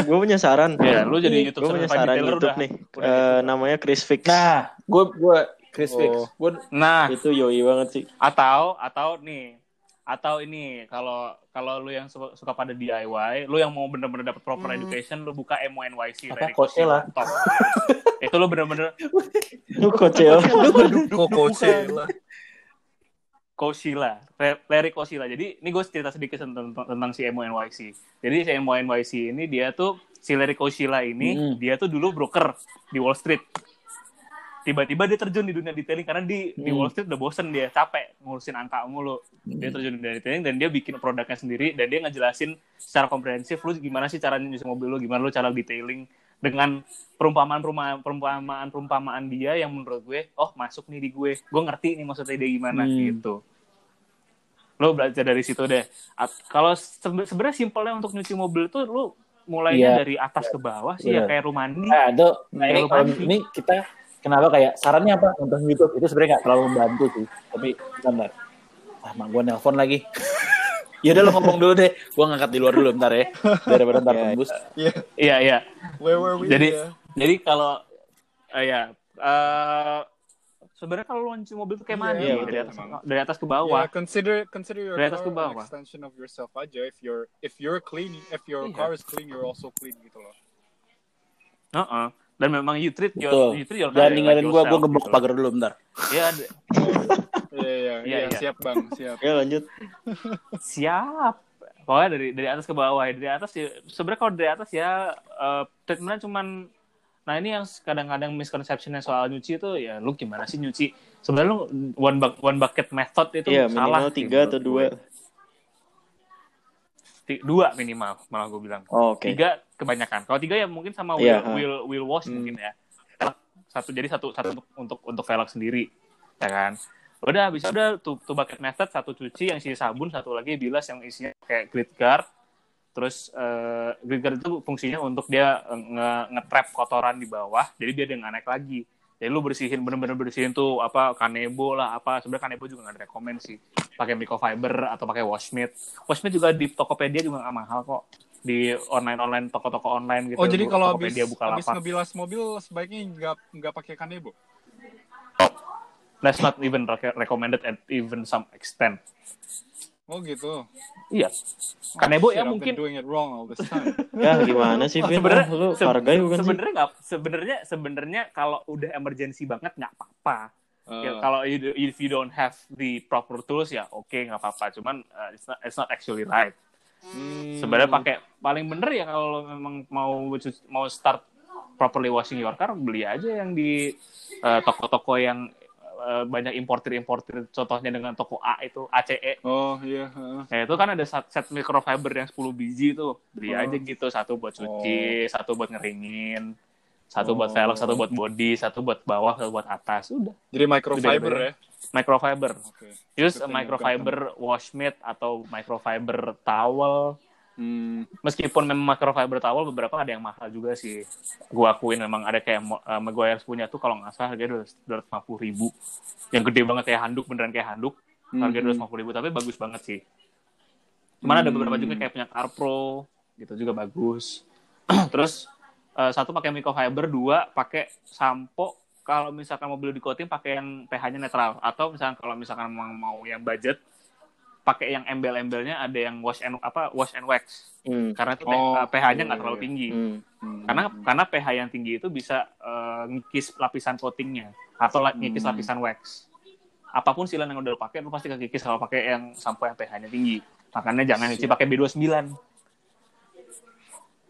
gue punya saran. ya lu jadi YouTube Gue punya saran YouTube udah nih. udah gitu. namanya Chris Fix. Nah, gue gue Chris Fix, Oh. gue nah itu yoi banget sih. atau atau nih atau ini kalau kalau lu yang suka, suka pada DIY, lu yang mau bener-bener dapat proper education, lu buka MONYC Apa? dari Coachella? Itu lu bener-bener Lu kocel. Koko Sheila. Kosila, Larry Kosila. Jadi ini gue cerita sedikit tentang, tentang si MONYC. Jadi si MONYC ini dia tuh si Larry Kosila ini Mm. dia tuh dulu broker di Wall Street. Tiba-tiba dia terjun di dunia detailing karena di di Mm. Wall Street udah bosen dia capek ngurusin angka mulu. Dia terjun di dunia detailing dan dia bikin produknya sendiri dan dia ngejelasin secara komprehensif lu gimana sih caranya nyusun mobil lu, gimana lu cara detailing dengan perumpamaan perumpamaan perumpamaan perumpamaan dia yang menurut gue oh masuk nih di gue gue ngerti nih maksudnya dia gimana Hmm. gitu lo belajar dari situ deh kalau sebe- sebenarnya simpelnya untuk nyuci mobil tuh lo mulainya Iya. dari atas ke bawah sih ya Bener. kayak rumah mandi nah, itu, nah, ini, Kalau ini kita kenapa kayak sarannya apa nonton YouTube itu sebenarnya nggak terlalu membantu sih. Tapi bentar, ah mak gue nelpon lagi. ya udah lo ngomong dulu deh, gue ngangkat di luar dulu bentar ya, daripada ntar Ya. tembus. iya iya Where were we? Jadi- ya? jadi kalau eh, ya eh, sebenarnya kalau lo nyuci mobil tuh kayak Iya, mandi iya, dari atas dari atas ke bawah Yeah, consider consider your Dari atas car ke bawah. extension of yourself aja. If you're if you're clean, if your Iya. car is clean, you're also clean gitu loh. Heeh. Dan memang you treat your Betul. you treat your Jangan car ninggalin like gue, gue gebok gitu. pagar dulu bentar. Iya, ada- Iya iya Iya, iya iya. siap bang siap. Ya lanjut. siap pokoknya dari dari atas ke bawah ya dari atas ya sebenarnya kalau dari atas ya eh, treatmentnya cuman nah ini yang kadang-kadang misconceptionnya soal nyuci itu ya lu gimana sih nyuci sebenarnya lu one, buck- one bucket method itu Iya salah minimal tiga menurut atau gue. dua. Dua minimal malah gue bilang Oh, Oke. tiga kebanyakan kalau tiga ya mungkin sama Iya, wheel ha. wheel, wheel wash Hmm. mungkin ya satu jadi satu satu untuk untuk untuk velg sendiri ya kan udah bisa udah tuh, tuh bucket method satu cuci yang isi sabun satu lagi bilas yang isinya kayak grit guard Terus uh, grid guard itu fungsinya untuk dia nge nge-trap kotoran di bawah, jadi dia nggak naik lagi. Jadi lu bersihin bener-bener bersihin tuh apa kanebo lah apa sebenarnya kanebo juga nggak rekomend sih pakai microfiber atau pakai washmit. Washmit juga di Tokopedia juga nggak mahal kok di online online toko-toko online gitu. Oh jadi kalau habis, habis ngebilas mobil sebaiknya nggak nggak pakai kanebo. That's not even rec- recommended at even some extent. Oh gitu. Iya. Kanebo Shit, ya mungkin doing it wrong all this time. Ya gimana sih, Oh, Vin? sebenarnya Ah, lu se- hargai bukan sih? sebenarnya nggak sebenarnya sebenarnya kalau udah emergency banget nggak apa-apa. Ya, Uh, kalau you, if you don't have the proper tools ya oke nggak apa-apa. Cuman uh, it's not it's not actually right. hmm, Sebenarnya pakai paling bener ya kalau memang mau mau start properly washing your car beli aja yang di uh, toko-toko yang uh, banyak importer-importer. Contohnya dengan toko A itu ACE. Oh iya. heeh. Nah itu kan ada set set microfiber yang 10 biji tuh. Beli Oh. aja gitu, satu buat cuci, satu buat ngeringin, satu buat velg, satu buat body, satu buat bawah, satu buat atas. Udah. Jadi microfiber ya. Microfiber. Oke. Use Good a microfiber washmit atau microfiber towel. Hmm. Meskipun memang microfiber towel beberapa ada yang mahal juga sih. Gua akuin memang ada kayak uh, Maguire punya tuh kalau nggak salah harganya dua ratus ribu. Yang gede banget kayak handuk, beneran kayak handuk. Harganya Mhm. dua ribu, tapi bagus banget sih. Cuman ada beberapa Hmm. juga kayak punya Carpro, gitu juga bagus. Terus eh, satu pakai microfiber, dua pakai sampo. Kalau misalkan mobil di coating pakai yang pH-nya netral, atau misalkan kalau misalkan mau, mau yang budget, pakai yang embel-embelnya ada yang wash and apa wash and wax, Hmm. karena itu Oh, eh, pH-nya iya, nggak iya, terlalu iya. tinggi. Hmm. Hmm. Karena karena pH yang tinggi itu bisa eh, ngikis lapisan coatingnya atau la- ngikis Hmm. lapisan wax. Apa pun silan yang udah lo pakai, lu pasti kekikis kalau pakai yang sampo yang pH-nya tinggi. Makanya jangan nyuci pakai B29,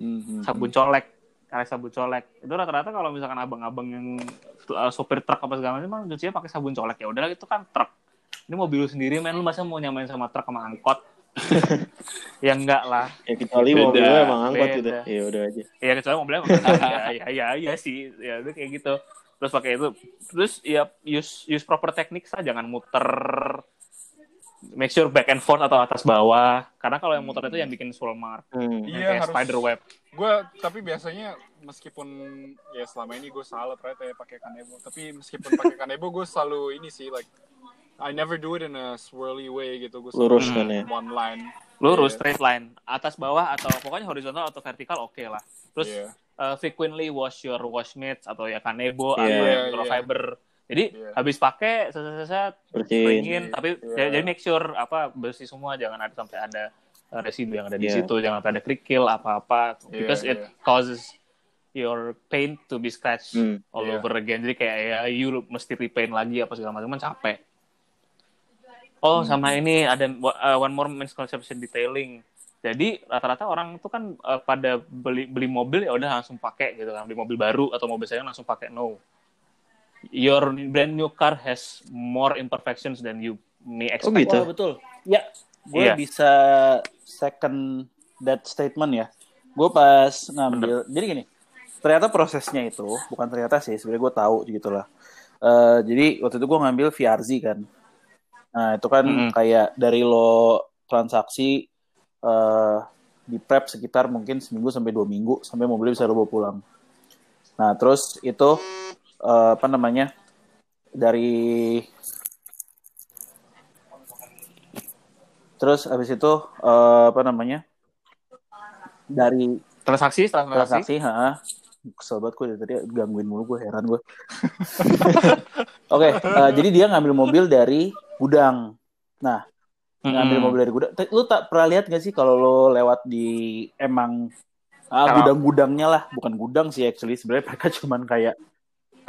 Hmm. sabun colek, karet sabun colek. Itu rata-rata kalau misalkan abang-abang yang uh, sopir truk apa segala macam, cucinya pakai sabun colek ya udah itu kan truk. Ini mobil lu sendiri, men lu masa mau nyamain sama truk sama angkot? ya enggak lah. Ya kecuali Beda, mobilnya emang angkot beda. gitu. Ya udah aja. Ya kecuali mobilnya emang ya, ya, ya, ya sih, ya udah kayak gitu. Terus pakai itu, terus ya use use proper teknik lah, jangan muter. Make sure back and forth atau atas bawah. Karena kalau yang muter itu yang bikin swirl mark, Hmm. Iya, kayak harus- spider web. Gue tapi biasanya meskipun ya selama ini gue salah ternyata ya pakai kanebo. Tapi meskipun pakai kanebo gue selalu ini sih like I never do it in a swirly way gitu. Gue Lurus kan ya. one line. Lurus Iya. straight line, atas bawah atau pokoknya horizontal atau vertikal oke lah. Terus Iya. uh, frequently wash your wash mitts atau ya kanebo Iya, atau yang microfiber. Jadi Iya. habis pakai set-set Bersihin. keringin, tapi Iya. jadi make sure apa bersih semua, jangan ada sampai ada uh, residu yang ada di Iya. situ, jangan sampai ada kerikil apa-apa, Iya, because it causes your paint to be scratched Hmm. all Iya. over again. Jadi kayak ya you mesti repaint lagi apa segala macam, capek. Oh, sama ini ada uh, one more misconception detailing. Jadi rata-rata orang itu kan uh, pada beli beli mobil ya udah langsung pakai gitu kan, beli mobil baru atau mobil saya langsung pakai no. Your brand new car has more imperfections than you may Oh expect. gitu. Wah, betul. Ya, gue Iya. bisa second that statement ya. Gue pas ngambil, jadi gini, ternyata prosesnya itu bukan ternyata sih, sebenarnya gue tahu gitu lah. Eh, jadi waktu itu gue ngambil VRZ kan. Nah itu kan Mm-mm. kayak dari lo transaksi eh di prep sekitar mungkin seminggu sampai dua minggu sampai mobilnya bisa lo bawa pulang. Nah terus itu eh, apa namanya dari terus habis itu eh, apa namanya dari Transaksi, transaksi. transaksi, ha, kesel banget gue dari tadi gangguin mulu gue heran gue. Oke, eh, jadi dia ngambil mobil dari gudang. Nah, ngambil Mm-mm. mobil dari gudang. Lu tak pernah lihat gak sih kalau lo lewat di emang ah, gudang-gudangnya lah, bukan gudang sih actually. Sebenarnya mereka cuman kayak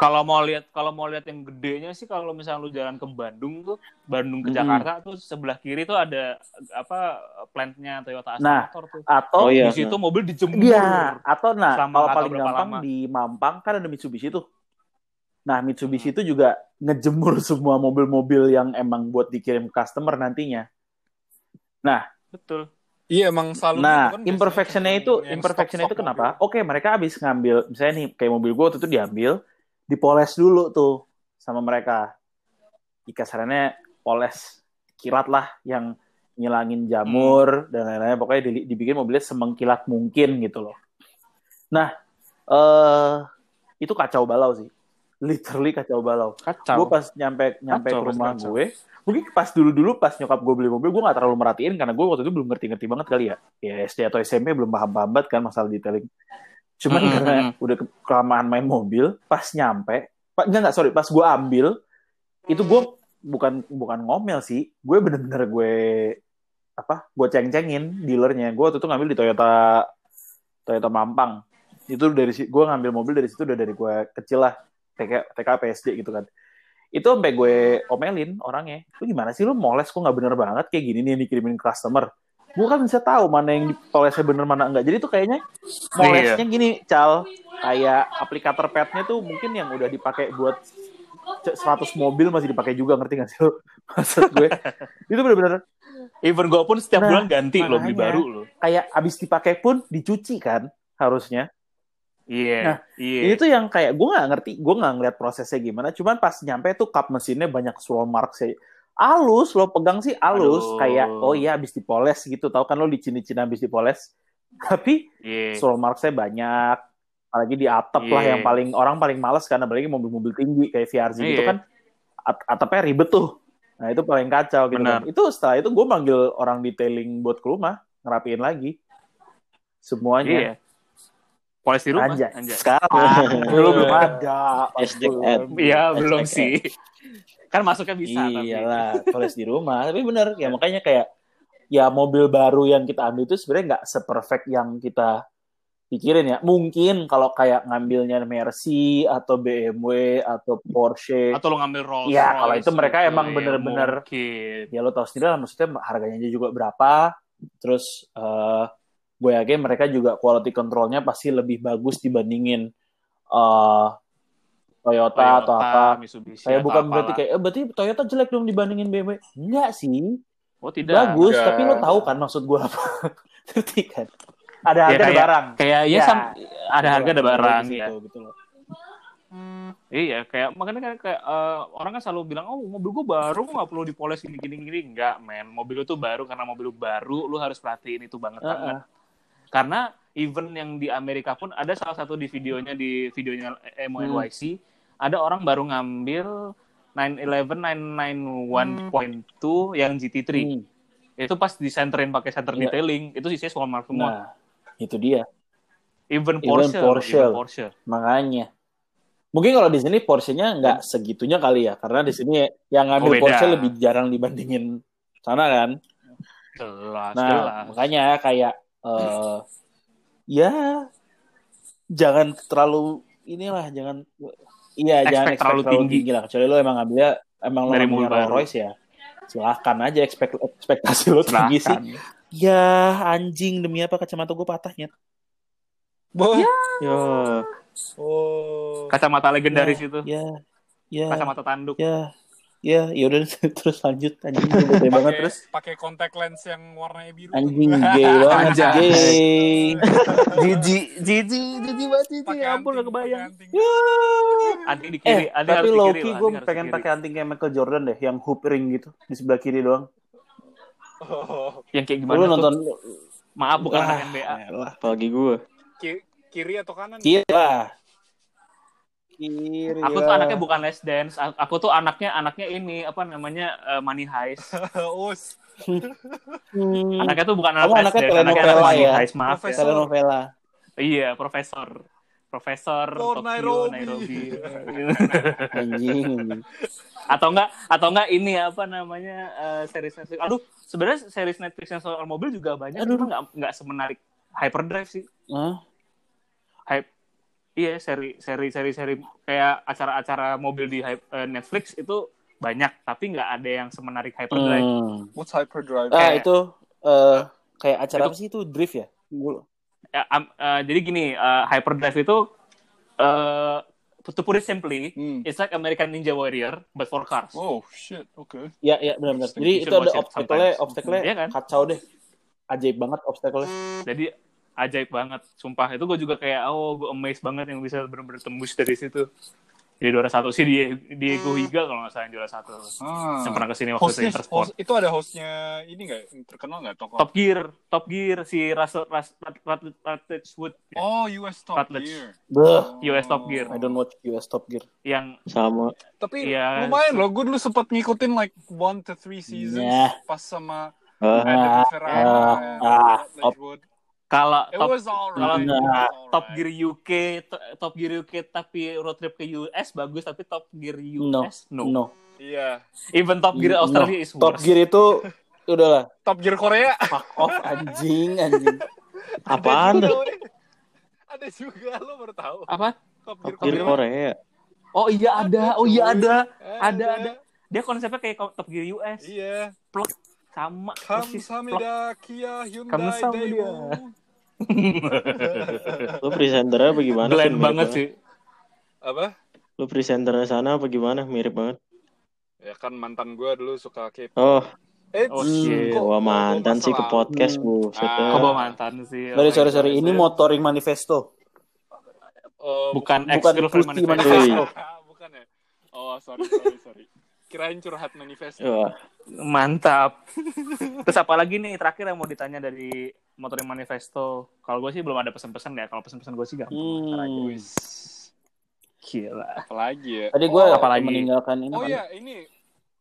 Kalau mau lihat kalau mau lihat yang gedenya sih kalau misalnya lu jalan ke Bandung tuh, Bandung ke Mm-mm. Jakarta tuh sebelah kiri tuh ada apa plantnya Toyota Astra Nah, Motor tuh. atau Oh, iya. Di situ mobil dijemur. Iya, atau nah kalau paling gampang lama. di Mampang kan ada Mitsubishi tuh. Nah, Mitsubishi itu juga ngejemur semua mobil-mobil yang emang buat dikirim ke customer nantinya. Betul. Iya emang selalu Nah, gitu kan imperfectionnya itu, yang imperfectionnya itu kenapa? mobil. Oke, mereka habis ngambil, misalnya nih, kayak mobil gue waktu itu diambil, dipoles dulu tuh sama mereka. Ikasarannya poles kilat lah yang ngilangin jamur dan lain-lain pokoknya di- dibikin mobilnya semengkilat mungkin gitu loh nah eh itu kacau balau sih literally kacau balau. Kacau. gue pas nyampe nyampe Kacau, ke rumah kacau. gue mungkin pas dulu dulu pas nyokap gue beli mobil gue gak terlalu merhatiin karena gue waktu itu belum ngerti-ngerti banget kali ya. Ya SD atau SMP belum paham paham banget kan masalah detailing. Cuman Mm-mm, karena mm-mm. udah ke- kelamaan main mobil pas nyampe pak enggak enggak sorry pas gue ambil itu gue bukan bukan ngomel sih. Gue bener-bener gue apa gue ceng-cengin dealernya. Gue waktu itu ngambil di Toyota Toyota Mampang. Itu dari si gue ngambil mobil dari situ udah dari gue kecil lah TK TK PSD gitu kan. Itu sampai gue omelin orangnya lu gimana sih? Lu moles kok nggak bener banget? Kayak gini nih yang dikirimin customer. Gue kan bisa tahu mana yang dipolesnya bener mana enggak jadi tuh kayaknya molesnya gini cal. Kayak aplikator padnya tuh mungkin yang udah dipakai buat c- 100 mobil masih dipakai juga ngerti gak sih lu? Maksud gue. Itu bener-bener. Even gue pun setiap Nah, bulan ganti lo beli baru lo. kayak abis dipakai pun dicuci kan harusnya Iya. Nah, iya. Ini tuh yang kayak gue nggak ngerti, gue nggak ngeliat prosesnya gimana. Cuman pas nyampe tuh cup mesinnya banyak swirl marks sih. Alus, lo pegang sih alus, Aduh. kayak oh iya habis dipoles gitu. Tahu kan lo licin-licin habis dipoles. Tapi Iya. swirl marksnya banyak. Apalagi di atap lah Iya. yang paling orang paling males karena apalagi mobil-mobil tinggi kayak VRZ gitu Iya. kan. At- atapnya ribet tuh. Nah itu paling kacau gitu Benar. kan. Itu setelah itu gue manggil orang detailing buat ke rumah ngerapiin lagi semuanya. Iya. Poles di rumah. Anjay. Anjay. Sekarang dulu belum ada. Ad. Iya, belum sih. Kan masuknya bisa tapi. Iyalah, tulis di rumah. Tapi bener, ya makanya kayak ya mobil baru yang kita ambil itu sebenarnya nggak seperfect yang kita pikirin ya. Mungkin kalau kayak ngambilnya Mercy atau BMW atau Porsche, Atau lo ngambil Rolls Iya, Royce kalau itu mereka gitu, emang ya bener-bener- mungkin. ya lo tahu sendiri lah maksudnya harganya juga berapa. Terus eh gue yakin mereka juga quality controlnya pasti lebih bagus dibandingin eh Toyota, atau apa. Mitsubishi, Kayak atau bukan berarti apalah. kayak, eh, berarti Toyota jelek dong dibandingin BMW. Enggak sih. Oh, tidak. Bagus, Enggak. tapi lo tahu kan maksud gue apa? Ngerti kan? Ada harga ada kayak- barang. Kayak ya, Ya. sam- ada harga ada barang Gitu, ya. gitu loh. Iya, kayak makanya kan kayak eh, orang kan selalu bilang, oh mobil gue baru, kok nggak perlu dipoles gini gini gini. Enggak, men. Mobil lu tuh baru karena mobil lu baru, lu harus perhatiin itu banget banget. Karena event yang di Amerika pun ada salah satu di videonya di videonya MONYC, ada orang baru ngambil 911 991.2 yang GT3. Hmm. Itu pas disenterin pakai center Iya. detailing, itu sisinya small mark semua. Nah, itu dia. even even Porsche, Porsche. even Porsche. Makanya. Mungkin kalau di sini Porsche-nya nggak segitunya kali ya, karena di sini yang ngambil Oh. Porsche lebih jarang dibandingin sana kan. Jelas, Nah, jelas. makanya kayak eh ya jangan terlalu inilah jangan iya Expect jangan expect terlalu terlalu, tinggi. tinggi. lah kecuali lo emang ngambilnya emang lo Dari mobil baru. Rolls Royce ya silahkan aja expect ekspektasi lo tinggi sih Silahkan. ya anjing demi apa kacamata gue patahnya Boh. Ya, Oh. Kacamata legendaris itu. ya ya Kacamata tanduk. ya ya ya udah terus lanjut anjing gue bete banget terus pakai kontak lens yang warnanya biru. anjing gay banget gay Jiji, jiji, jiji banget jiji. Ya ampun gak kebayang. pakai anting. Di kiri, Eh, anting tapi loh, gue pengen pakai anting kayak Michael Jordan deh, yang hoop ring gitu di sebelah kiri doang. Oh. Yang kayak Lu gimana tuh? nonton Maaf bukan anak NBA. apalagi gue. Ki- kiri atau kanan? Kiri lah. Kiri Aku lah. tuh anaknya bukan les dance. Aku tuh anaknya anaknya ini apa namanya eh, money heist. Us. Hmm. Anaknya tuh bukan anak Kamu les anaknya dance, anaknya anak money ya? heist. Maaf ya. Profesor. telenovela. Iya, profesor. Profesor Lord Tokyo, Nairobi. Nairobi. Anjing. anjing. atau enggak atau enggak ini apa namanya eh, series Netflix. Aduh, sebenarnya series Netflix yang soal mobil juga banyak, Aduh. cuma enggak enggak semenarik Hyperdrive sih. Hype Iya, seri seri seri seri kayak acara-acara mobil di Hy- eh, Netflix itu banyak, tapi nggak ada yang semenarik Hyperdrive. Hmm. What's hyperdrive? Ah, Kayak- itu eh kayak acara Itu- apa sih itu drift ya? Gua- Ya, am- eh, jadi gini, eh, Hyperdrive itu eh to put it simply, Hmm. it's like American Ninja Warrior but for cars. Oh shit. Oke. Ya, ya benar-benar. Jadi itu ada obstacle-nya, obstacle-nya Iya kan? kacau deh. Ajaib banget obstacle-nya. Jadi ajaib banget, sumpah itu gue juga kayak oh gue amazed banget yang bisa benar-benar tembus dari situ. Jadi juara satu sih di Diego Higa kalau nggak salah yang juara satu. Ah. Yang pernah ke sini waktu itu Hostnya, Intersport. host, itu ada hostnya ini nggak terkenal nggak tokoh? Top Gear, Top Gear si Russell Rus, Rat- Rutledge Wood Oh, US Top Rutledge. Gear. Beuh, US Top Gear. I don't watch US Top Gear. yang Sama. Tapi Iya. lumayan loh, gue dulu sempat ngikutin like one to three seasons Nah. pas sama Ah, Adam Ferrara, ah, kalau top was alright. Nah, it was alright. Top Gear UK, to- Top Gear UK tapi road trip ke US bagus tapi Top Gear No, US no. no. Iya. Even Top Gear Australia No. is Top worse. Gear itu udahlah Top Gear Korea. fuck off anjing anjing. apaan Ada juga. Ada juga lo baru tahu. Apa? Top Gear Gear Korea. Korea. Oh iya ada, oh iya cuy. ada. Ada. Ada ada. Dia konsepnya kayak Top Gear US. Iya. Plek sama persis. plek. Kamsahamnida Kia Hyundai Kamsahamnida. Daewoo. Lu presenternya apa gimana? Blend Mirip banget sih. Apa? Lu presenternya sana apa gimana? Mirip banget. Ya kan mantan gue dulu suka K-pop. Oh, Eh, Oh, shit. kok- wah kok mantan sih ke podcast. Bu. Ah. Kok bawa mantan sih? Sorry Oh sorry sorry. Ini motoring manifesto. Oh, bukan ex bukan girlfriend Putih manifesto. Manifesto. bukan ya? Oh, sorry, sorry, sorry. Kirain curhat manifesto. Wah, Mantap. Terus apa lagi nih terakhir yang mau ditanya dari motoring manifesto? Kalau gue sih belum ada pesan-pesan ya. Kalau pesan-pesan gue sih aja. Hmm. Gila. Apalagi ya? Tadi gue Oh, apalagi? meninggalkan ini Oh kan. iya, ini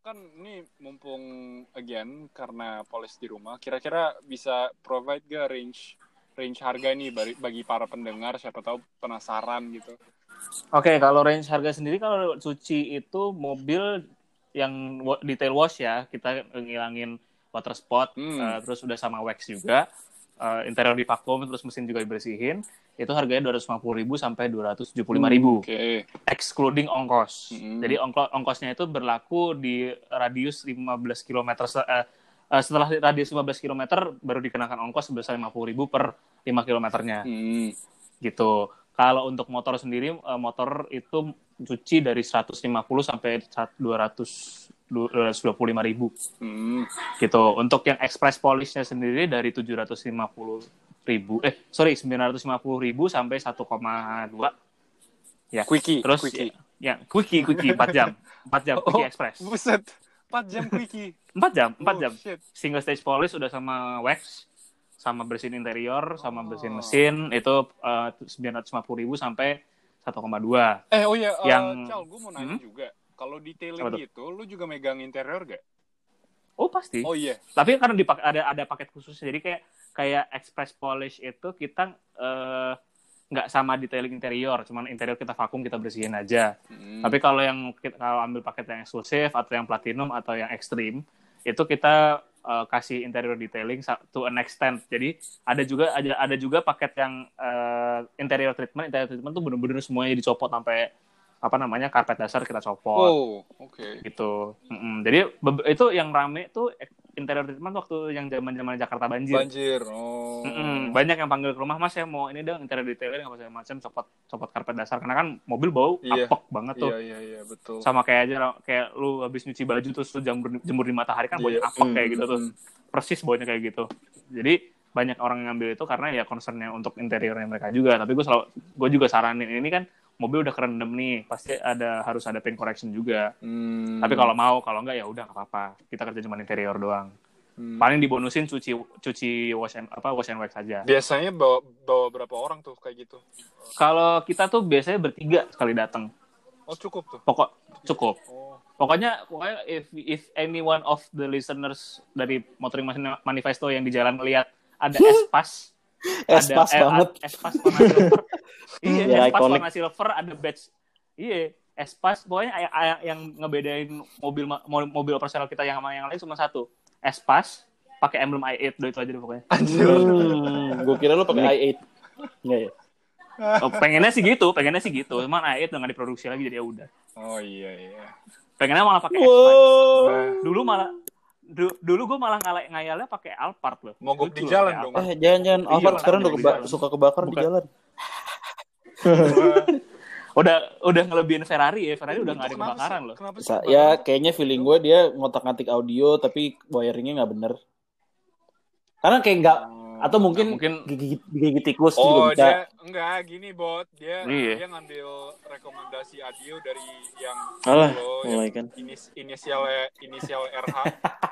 kan ini mumpung again karena polis di rumah, kira-kira bisa provide gak range range harga nih bagi, bagi para pendengar siapa tahu penasaran gitu. Oke, kalau range harga sendiri kalau cuci itu mobil yang detail wash ya, kita ngilangin water spot, Hmm. eh, terus udah sama wax juga, eh, interior di vakum, terus mesin juga dibersihin, itu harganya 250.000 sampai 275.000, Oke. excluding ongkos. Hmm. Jadi ongko- ongkosnya itu berlaku di radius 15 km eh, setelah radius 15 km baru dikenakan ongkos sebesar 50.000 per 5 kilometernya Hmm. gitu. Kalau untuk motor sendiri, eh, motor itu cuci dari 150 sampai 200 225 ribu Hmm. gitu. Untuk yang express polishnya sendiri dari 750 ribu, eh sorry 950 ribu sampai 1,2 ya. Quickie, Terus quickie. ya, quickie quickie 4 jam, 4 jam quickie Oh. express, Buset. 4 jam quickie. 4 jam, 4 Oh, jam. shit. Single stage polish udah sama wax, sama bersihin interior, sama bersihin Oh. mesin itu eh, 950 ribu sampai 1,2 Eh, oh iya, eh, Yang- Cal, gue mau nanya Hmm? juga. Kalau detailing gitu, lu juga megang interior gak? Oh pasti. Oh iya. Tapi karena dipak- ada ada paket khususnya, jadi kayak kayak express polish itu kita eh, nggak sama detailing interior, cuman interior kita vakum kita bersihin aja. Hmm. Tapi kalau yang kalau ambil paket yang eksklusif atau yang platinum atau yang ekstrim, itu kita eh, kasih interior detailing to an extent. Jadi ada juga ada ada juga paket yang eh, interior treatment, interior treatment tuh bener-bener semuanya dicopot sampai apa namanya karpet dasar kita copot Oh, oke. gitu. Mm-mm. Jadi be- itu yang rame tuh interior treatment waktu yang zaman-zaman Jakarta banjir. Banjir. Oh. Mm-mm. Banyak yang panggil ke rumah, Mas saya mau ini dong interior detailing apa segala macam, copot copot karpet dasar karena kan mobil bau Iya. apek banget tuh. Iya, iya, iya, betul. Sama kayak aja kayak lu habis nyuci baju terus lu jemur jemur di matahari kan baunya Iya. apek Hmm, kayak gitu tuh. hmm. Persis baunya kayak gitu. Jadi banyak orang yang ngambil itu karena ya concernnya untuk interiornya mereka juga. Tapi gue selalu gue juga saranin ini kan mobil udah kerendam nih, pasti ada harus ada paint correction juga. Hmm. Tapi kalau mau, kalau enggak ya udah nggak apa-apa. Kita kerja cuma interior doang. Hmm. Paling dibonusin cuci cuci wash and apa wash and wax aja. biasanya bawa bawa berapa orang tuh kayak gitu? Kalau kita tuh biasanya bertiga sekali datang. Oh, cukup tuh. Pokok cukup. Oh. Pokoknya pokoknya if if any one of the listeners dari Motoring Mani- Manifesto yang di jalan ngelihat ada espas Espas ada, banget. eh, espas warna silver. iya, Ya, iconic. warna silver ada badge. Iya, espas pokoknya yang, yang- yang ngebedain mobil mobil operasional kita yang sama yang lain cuma satu. Espas pakai emblem i8 udah itu aja deh pokoknya. Hmm, gue kira lu pakai i8. Enggak ya? Oh, pengennya sih gitu, pengennya sih gitu. Cuman i8 udah nggak diproduksi lagi jadi ya udah. Oh iya iya. Pengennya malah pakai S5. Wow. Dulu malah du- dulu gue malah ngale- ngayalnya pakai Alphard loh. Mogok di jalan dong. Eh, jangan-jangan Iya, Alphard sekarang udah di keba- jalan. suka kebakar di Bukan. jalan. udah udah ngelebihin Ferrari ya Ferrari udah nggak ada kebakaran loh Kenapa sih ya kayaknya feeling gue dia ngotak ngatik audio tapi wiringnya nggak bener. Karena kayak nggak Oh. Atau mungkin, Nah, mungkin gigit, gigit tikus Oh, juga bisa. dia enggak gini, Bot. Dia Iya. dia ngambil rekomendasi Adio dari yang Alah, mulai yang kan. inis, inisial inisial RH.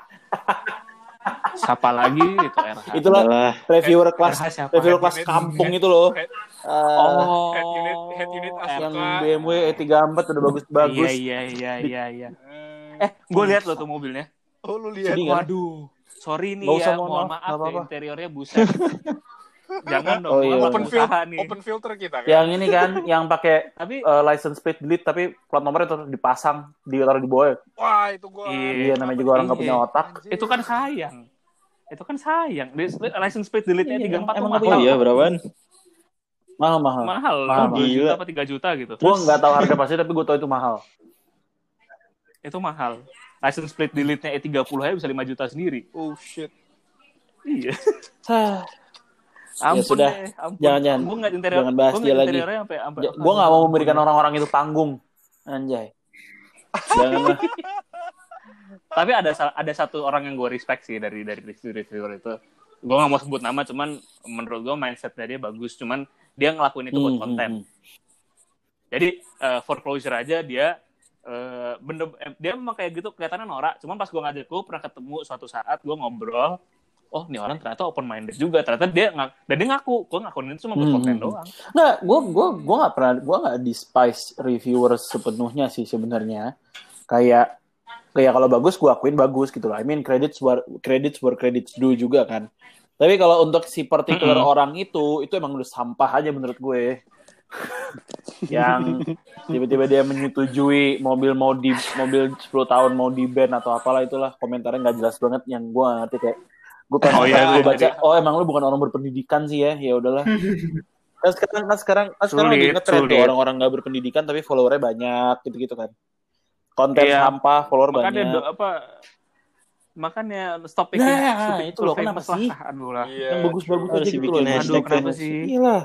siapa lagi itu RH. Itulah Adalah reviewer kelas reviewer kelas Head- kampung head- itu loh. head- Eh, Oh, head unit head unit yang BMW E34 udah bagus-bagus. Iya iya iya iya iya. Eh, Eh, gue lihat lo tuh mobilnya. oh lu lihat. Kan? Waduh, sorry nih ya, mohon maaf, maaf ya apa-apa. interiornya buset. Jangan dong, Oh, iya. gua Open filter, nih. open filter kita kan. Yang ini kan yang pakai Tapi eh, license plate delete tapi plat nomornya terus dipasang ditaruh di bawah. Wah, itu gua. Iya, namanya juga orang nggak Iya. punya otak. Anjir. itu kan sayang. Itu kan sayang. License plate delete-nya Iya, 34 tuh emang mahal. Oh iya berapaan? Mahal mahal. Mahal, Mahal, 2 juta gila. apa 3 juta gitu. Gue nggak tahu harga pasti tapi gue tahu itu mahal. Itu mahal. License plate delete-nya E30 aja bisa 5 juta sendiri. Oh shit. Iya. Hah, Ampun sudah. deh, ampun. Jangan, jangan. Gua ngeliat interior, Jangan bahas gua dia lagi. sampai sampai gue nggak mau memberikan orang-orang itu panggung. Anjay. Jangan lah. Tapi ada ada satu orang yang gue respect sih dari dari reviewer itu. Gue nggak mau sebut nama, cuman menurut gue mindsetnya dia bagus. Cuman dia ngelakuin itu buat Hmm, konten. hmm, Jadi eh, foreclosure aja dia eh, bener eh, dia memang kayak gitu kelihatannya norak. Cuman pas gue ngajak gue pernah ketemu suatu saat gue ngobrol. Oh, nih orang ternyata open minded juga. Ternyata dia ngak dan dia ngaku, gue ngakuin itu cuma buat Hmm, konten hmm. doang. Nggak, gue gue gue nggak pernah gue nggak despise reviewers sepenuhnya sih sebenarnya. Kayak kayak kalau bagus gue akuin bagus gitu loh. I mean credits were credits were credits due juga kan. Tapi kalau untuk si particular Mm-mm. orang itu itu emang udah sampah aja menurut gue. yang tiba-tiba dia menyetujui mobil mau di mobil 10 tahun mau di ban atau apalah itulah komentarnya nggak jelas banget yang gue nggak ngerti kayak gue pengen Oh, iya, gue iya, baca iya. oh emang lu bukan orang berpendidikan sih ya ya udahlah kan sekarang kan sekarang kan sekarang lagi Sulit, ngetren tuh orang-orang nggak berpendidikan tapi followernya banyak gitu-gitu kan konten Iya. sampah follower Makanya banyak do- apa makanya stop making Nah, stupid itu loh, people kenapa famous sih? lah. Iya. yang bagus-bagus aja gitu dibikin loh Aduh, kenapa sih? Gila.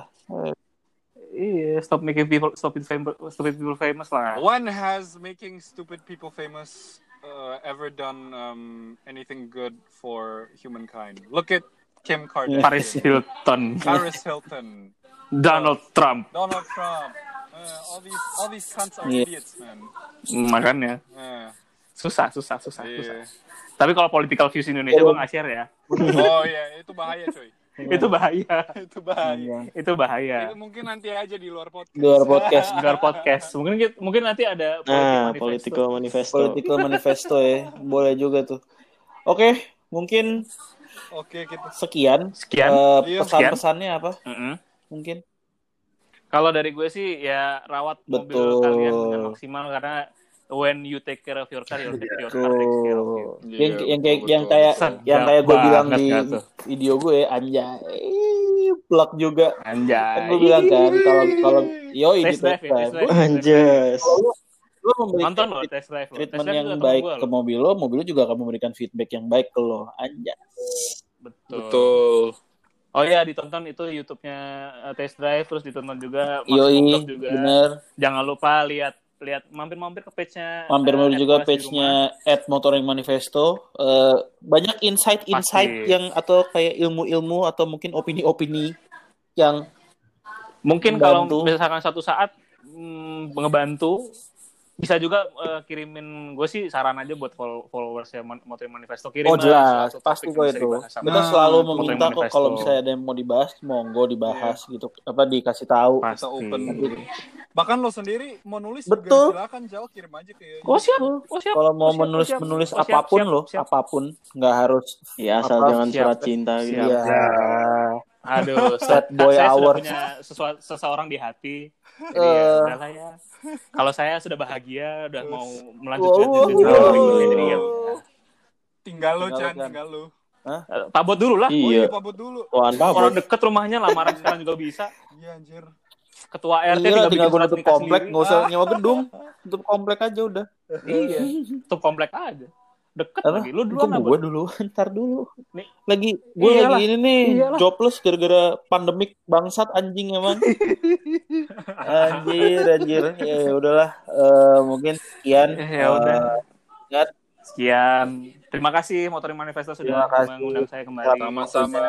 Iya, stop making people stupid famous, stupid people famous lah. One has making stupid people famous uh, ever done um, anything good for humankind. Look at Kim Kardashian, Paris Hilton, Paris Hilton, Donald Trump, Donald Trump. Uh, all these all these cunts are Yeah. idiots, man. makanya Uh, susah, susah, susah, susah. iya. Tapi kalau political views Indonesia gue nggak share ya, Oh iya, itu bahaya, coy. Itu bahaya, itu bahaya. Iya. itu bahaya. Itu mungkin nanti aja di luar podcast. Di luar podcast Luar podcast, mungkin mungkin nanti ada Nah, politik political manifesto. political manifesto ya boleh juga tuh oke mungkin Oke, kita sekian Sekian. Eh, Iya. pesan-pesannya apa Mm-mm. mungkin Kalau dari gue sih ya rawat mobil Betul. kalian dengan maksimal karena when you take care of your car, your, your car takes care of you. Tuh. Iya, yang yang kayak yang kayak yang kayak gue bilang di tuh? video gue anjay plug juga kan Anjay. gue bilang kan kalau kalau drive test ya, drive drive. Anjas. lo memberikan Nonton lo test drive lo. Test treatment drive yang juga baik ke mobil lo mobil lo juga akan memberikan feedback yang baik ke lo anjay Betul. Betul. Oh iya ditonton itu YouTube-nya uh, Test Drive terus ditonton juga Mas yoi juga. bener Jangan lupa lihat lihat mampir-mampir ke page-nya. mampir uh, juga page-nya at motoring manifesto Eh, banyak insight insight Pasti. yang atau kayak ilmu-ilmu atau mungkin opini-opini yang Mungkin kalau Membantu. misalkan satu saat mm, ngebantu bisa juga uh, kirimin gue sih saran aja buat follow- followers ya Motoring Manifesto kirim Oh jelas, pasti bisa itu. Kita Nah, selalu meminta kok kalau misalnya ada yang mau dibahas, monggo dibahas gitu. Apa dikasih tahu. Pasti. Kita open. Bahkan lo sendiri mau nulis Betul. juga silakan jauh kirim aja ke Oh siap, oh siap. Kalau mau Oh, siap, menulis oh, siap. menulis Oh, siap, apa pun siap, siap. apa pun, nggak harus. Ya asal Apa? jangan Siap. surat cinta gitu. Siap. Ya. Aduh, saya, boy saya sudah hours. punya sesua- seseorang di hati. Jadi Eh. ya, ya. Kalau saya sudah bahagia, udah mau Wow, melanjutkan wow, wow. jadi ya udah. Tinggal lo, Tinggal Chan, lo, Chan. tinggal lo. Eh, Pabot dulu lah. Oh iya, Iya. pabot dulu. Tuan Orang deket rumahnya, lamaran sekarang juga bisa. Iya, anjir. Ketua RT Iya, tinggal, tinggal bikin gue nutup komplek, nggak usah nyewa gedung, tutup komplek aja udah. Iya, tutup komplek aja. Deket Apa? lagi. Lu duluan apa? gue dulu, ntar dulu. Nih. Lagi, gue Iyalah. lagi ini nih, Iyalah. jobless gara-gara pandemik bangsat anjing emang. anjir, anjir. Ya udahlah, Eh, mungkin sekian. Ya udah. Eh, ingat, Sekian. Terima kasih Motoring Manifesto sudah mengundang saya kembali. Sama-sama.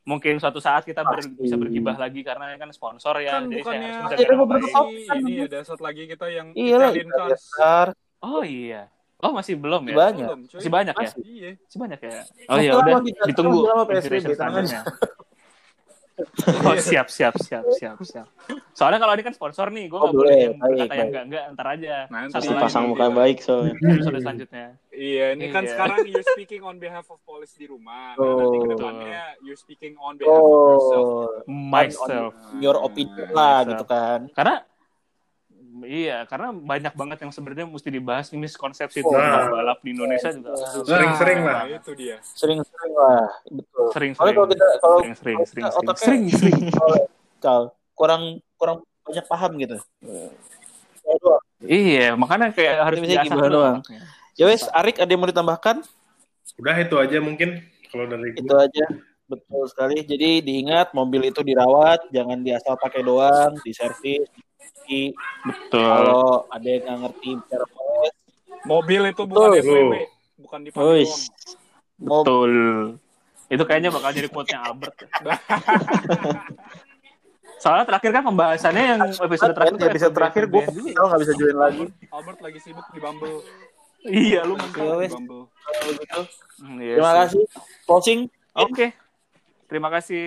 mungkin suatu saat kita ber- Pasti. bisa bergibah lagi karena ini kan sponsor ya. kan jadi saya bukannya harus Masih menjaga ada beberapa ini ada satu lagi kita yang Iya lah, Italian Italia Cars. Oh iya. Oh masih belum ya? Banyak. Belum, cuy. Masih banyak ya? Masih. Iya. Masih banyak ya? Oh iya udah ditunggu inspiration selanjutnya. Oh siap siap siap siap siap. Soalnya kalau ini kan sponsor nih, gue Oh, nggak boleh boleh. yang Baik, berkata yang enggak enggak ntar aja. Nanti. Pasang nanti muka lah. baik soalnya. episode selanjutnya. Iya, ini kan Iya. sekarang you're speaking on behalf of police di rumah. Nah, nanti Oh. depannya you're speaking on behalf of yourself. Oh, Myself. your opinion lah gitu kan. Karena iya, karena banyak banget yang sebenarnya mesti dibahas ini miskonsepsi Oh. tentang balap di Indonesia juga Sering-sering lah. Nah, itu dia. Sering-sering lah, betul. sering Soalnya sering kalau kita kalau sering sering kalau sering sering otaknya- sering sering. Kal, kurang kurang banyak paham gitu. Ya. Iya, makanya kayak harus diasah gimana doang. Ya wes, Arik ada yang mau ditambahkan? Udah itu aja mungkin kalau dari Itu aja. Betul sekali. Jadi diingat mobil itu dirawat, jangan diasal pakai doang, diservis, dicuci. Betul. Kalau ada yang nggak ngerti cara Mobil itu bukan Betul. FWB, bukan dipakai Wis. doang. Mobil Betul. Itu kayaknya bakal jadi quote-nya Albert. Soalnya terakhir kan pembahasannya yang episode terakhir. Kan episode terakhir gue kalau nggak bisa join lagi. Albert lagi sibuk di Bumble. Iya, lu Mantap Ya, di wes. Bumble. Kalau gitu. Hmm, iya Terima sih. kasih. Closing. Oke. Terima kasih.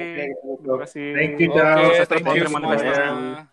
Terima kasih. Thank you. Sukses thank you untuk semuanya.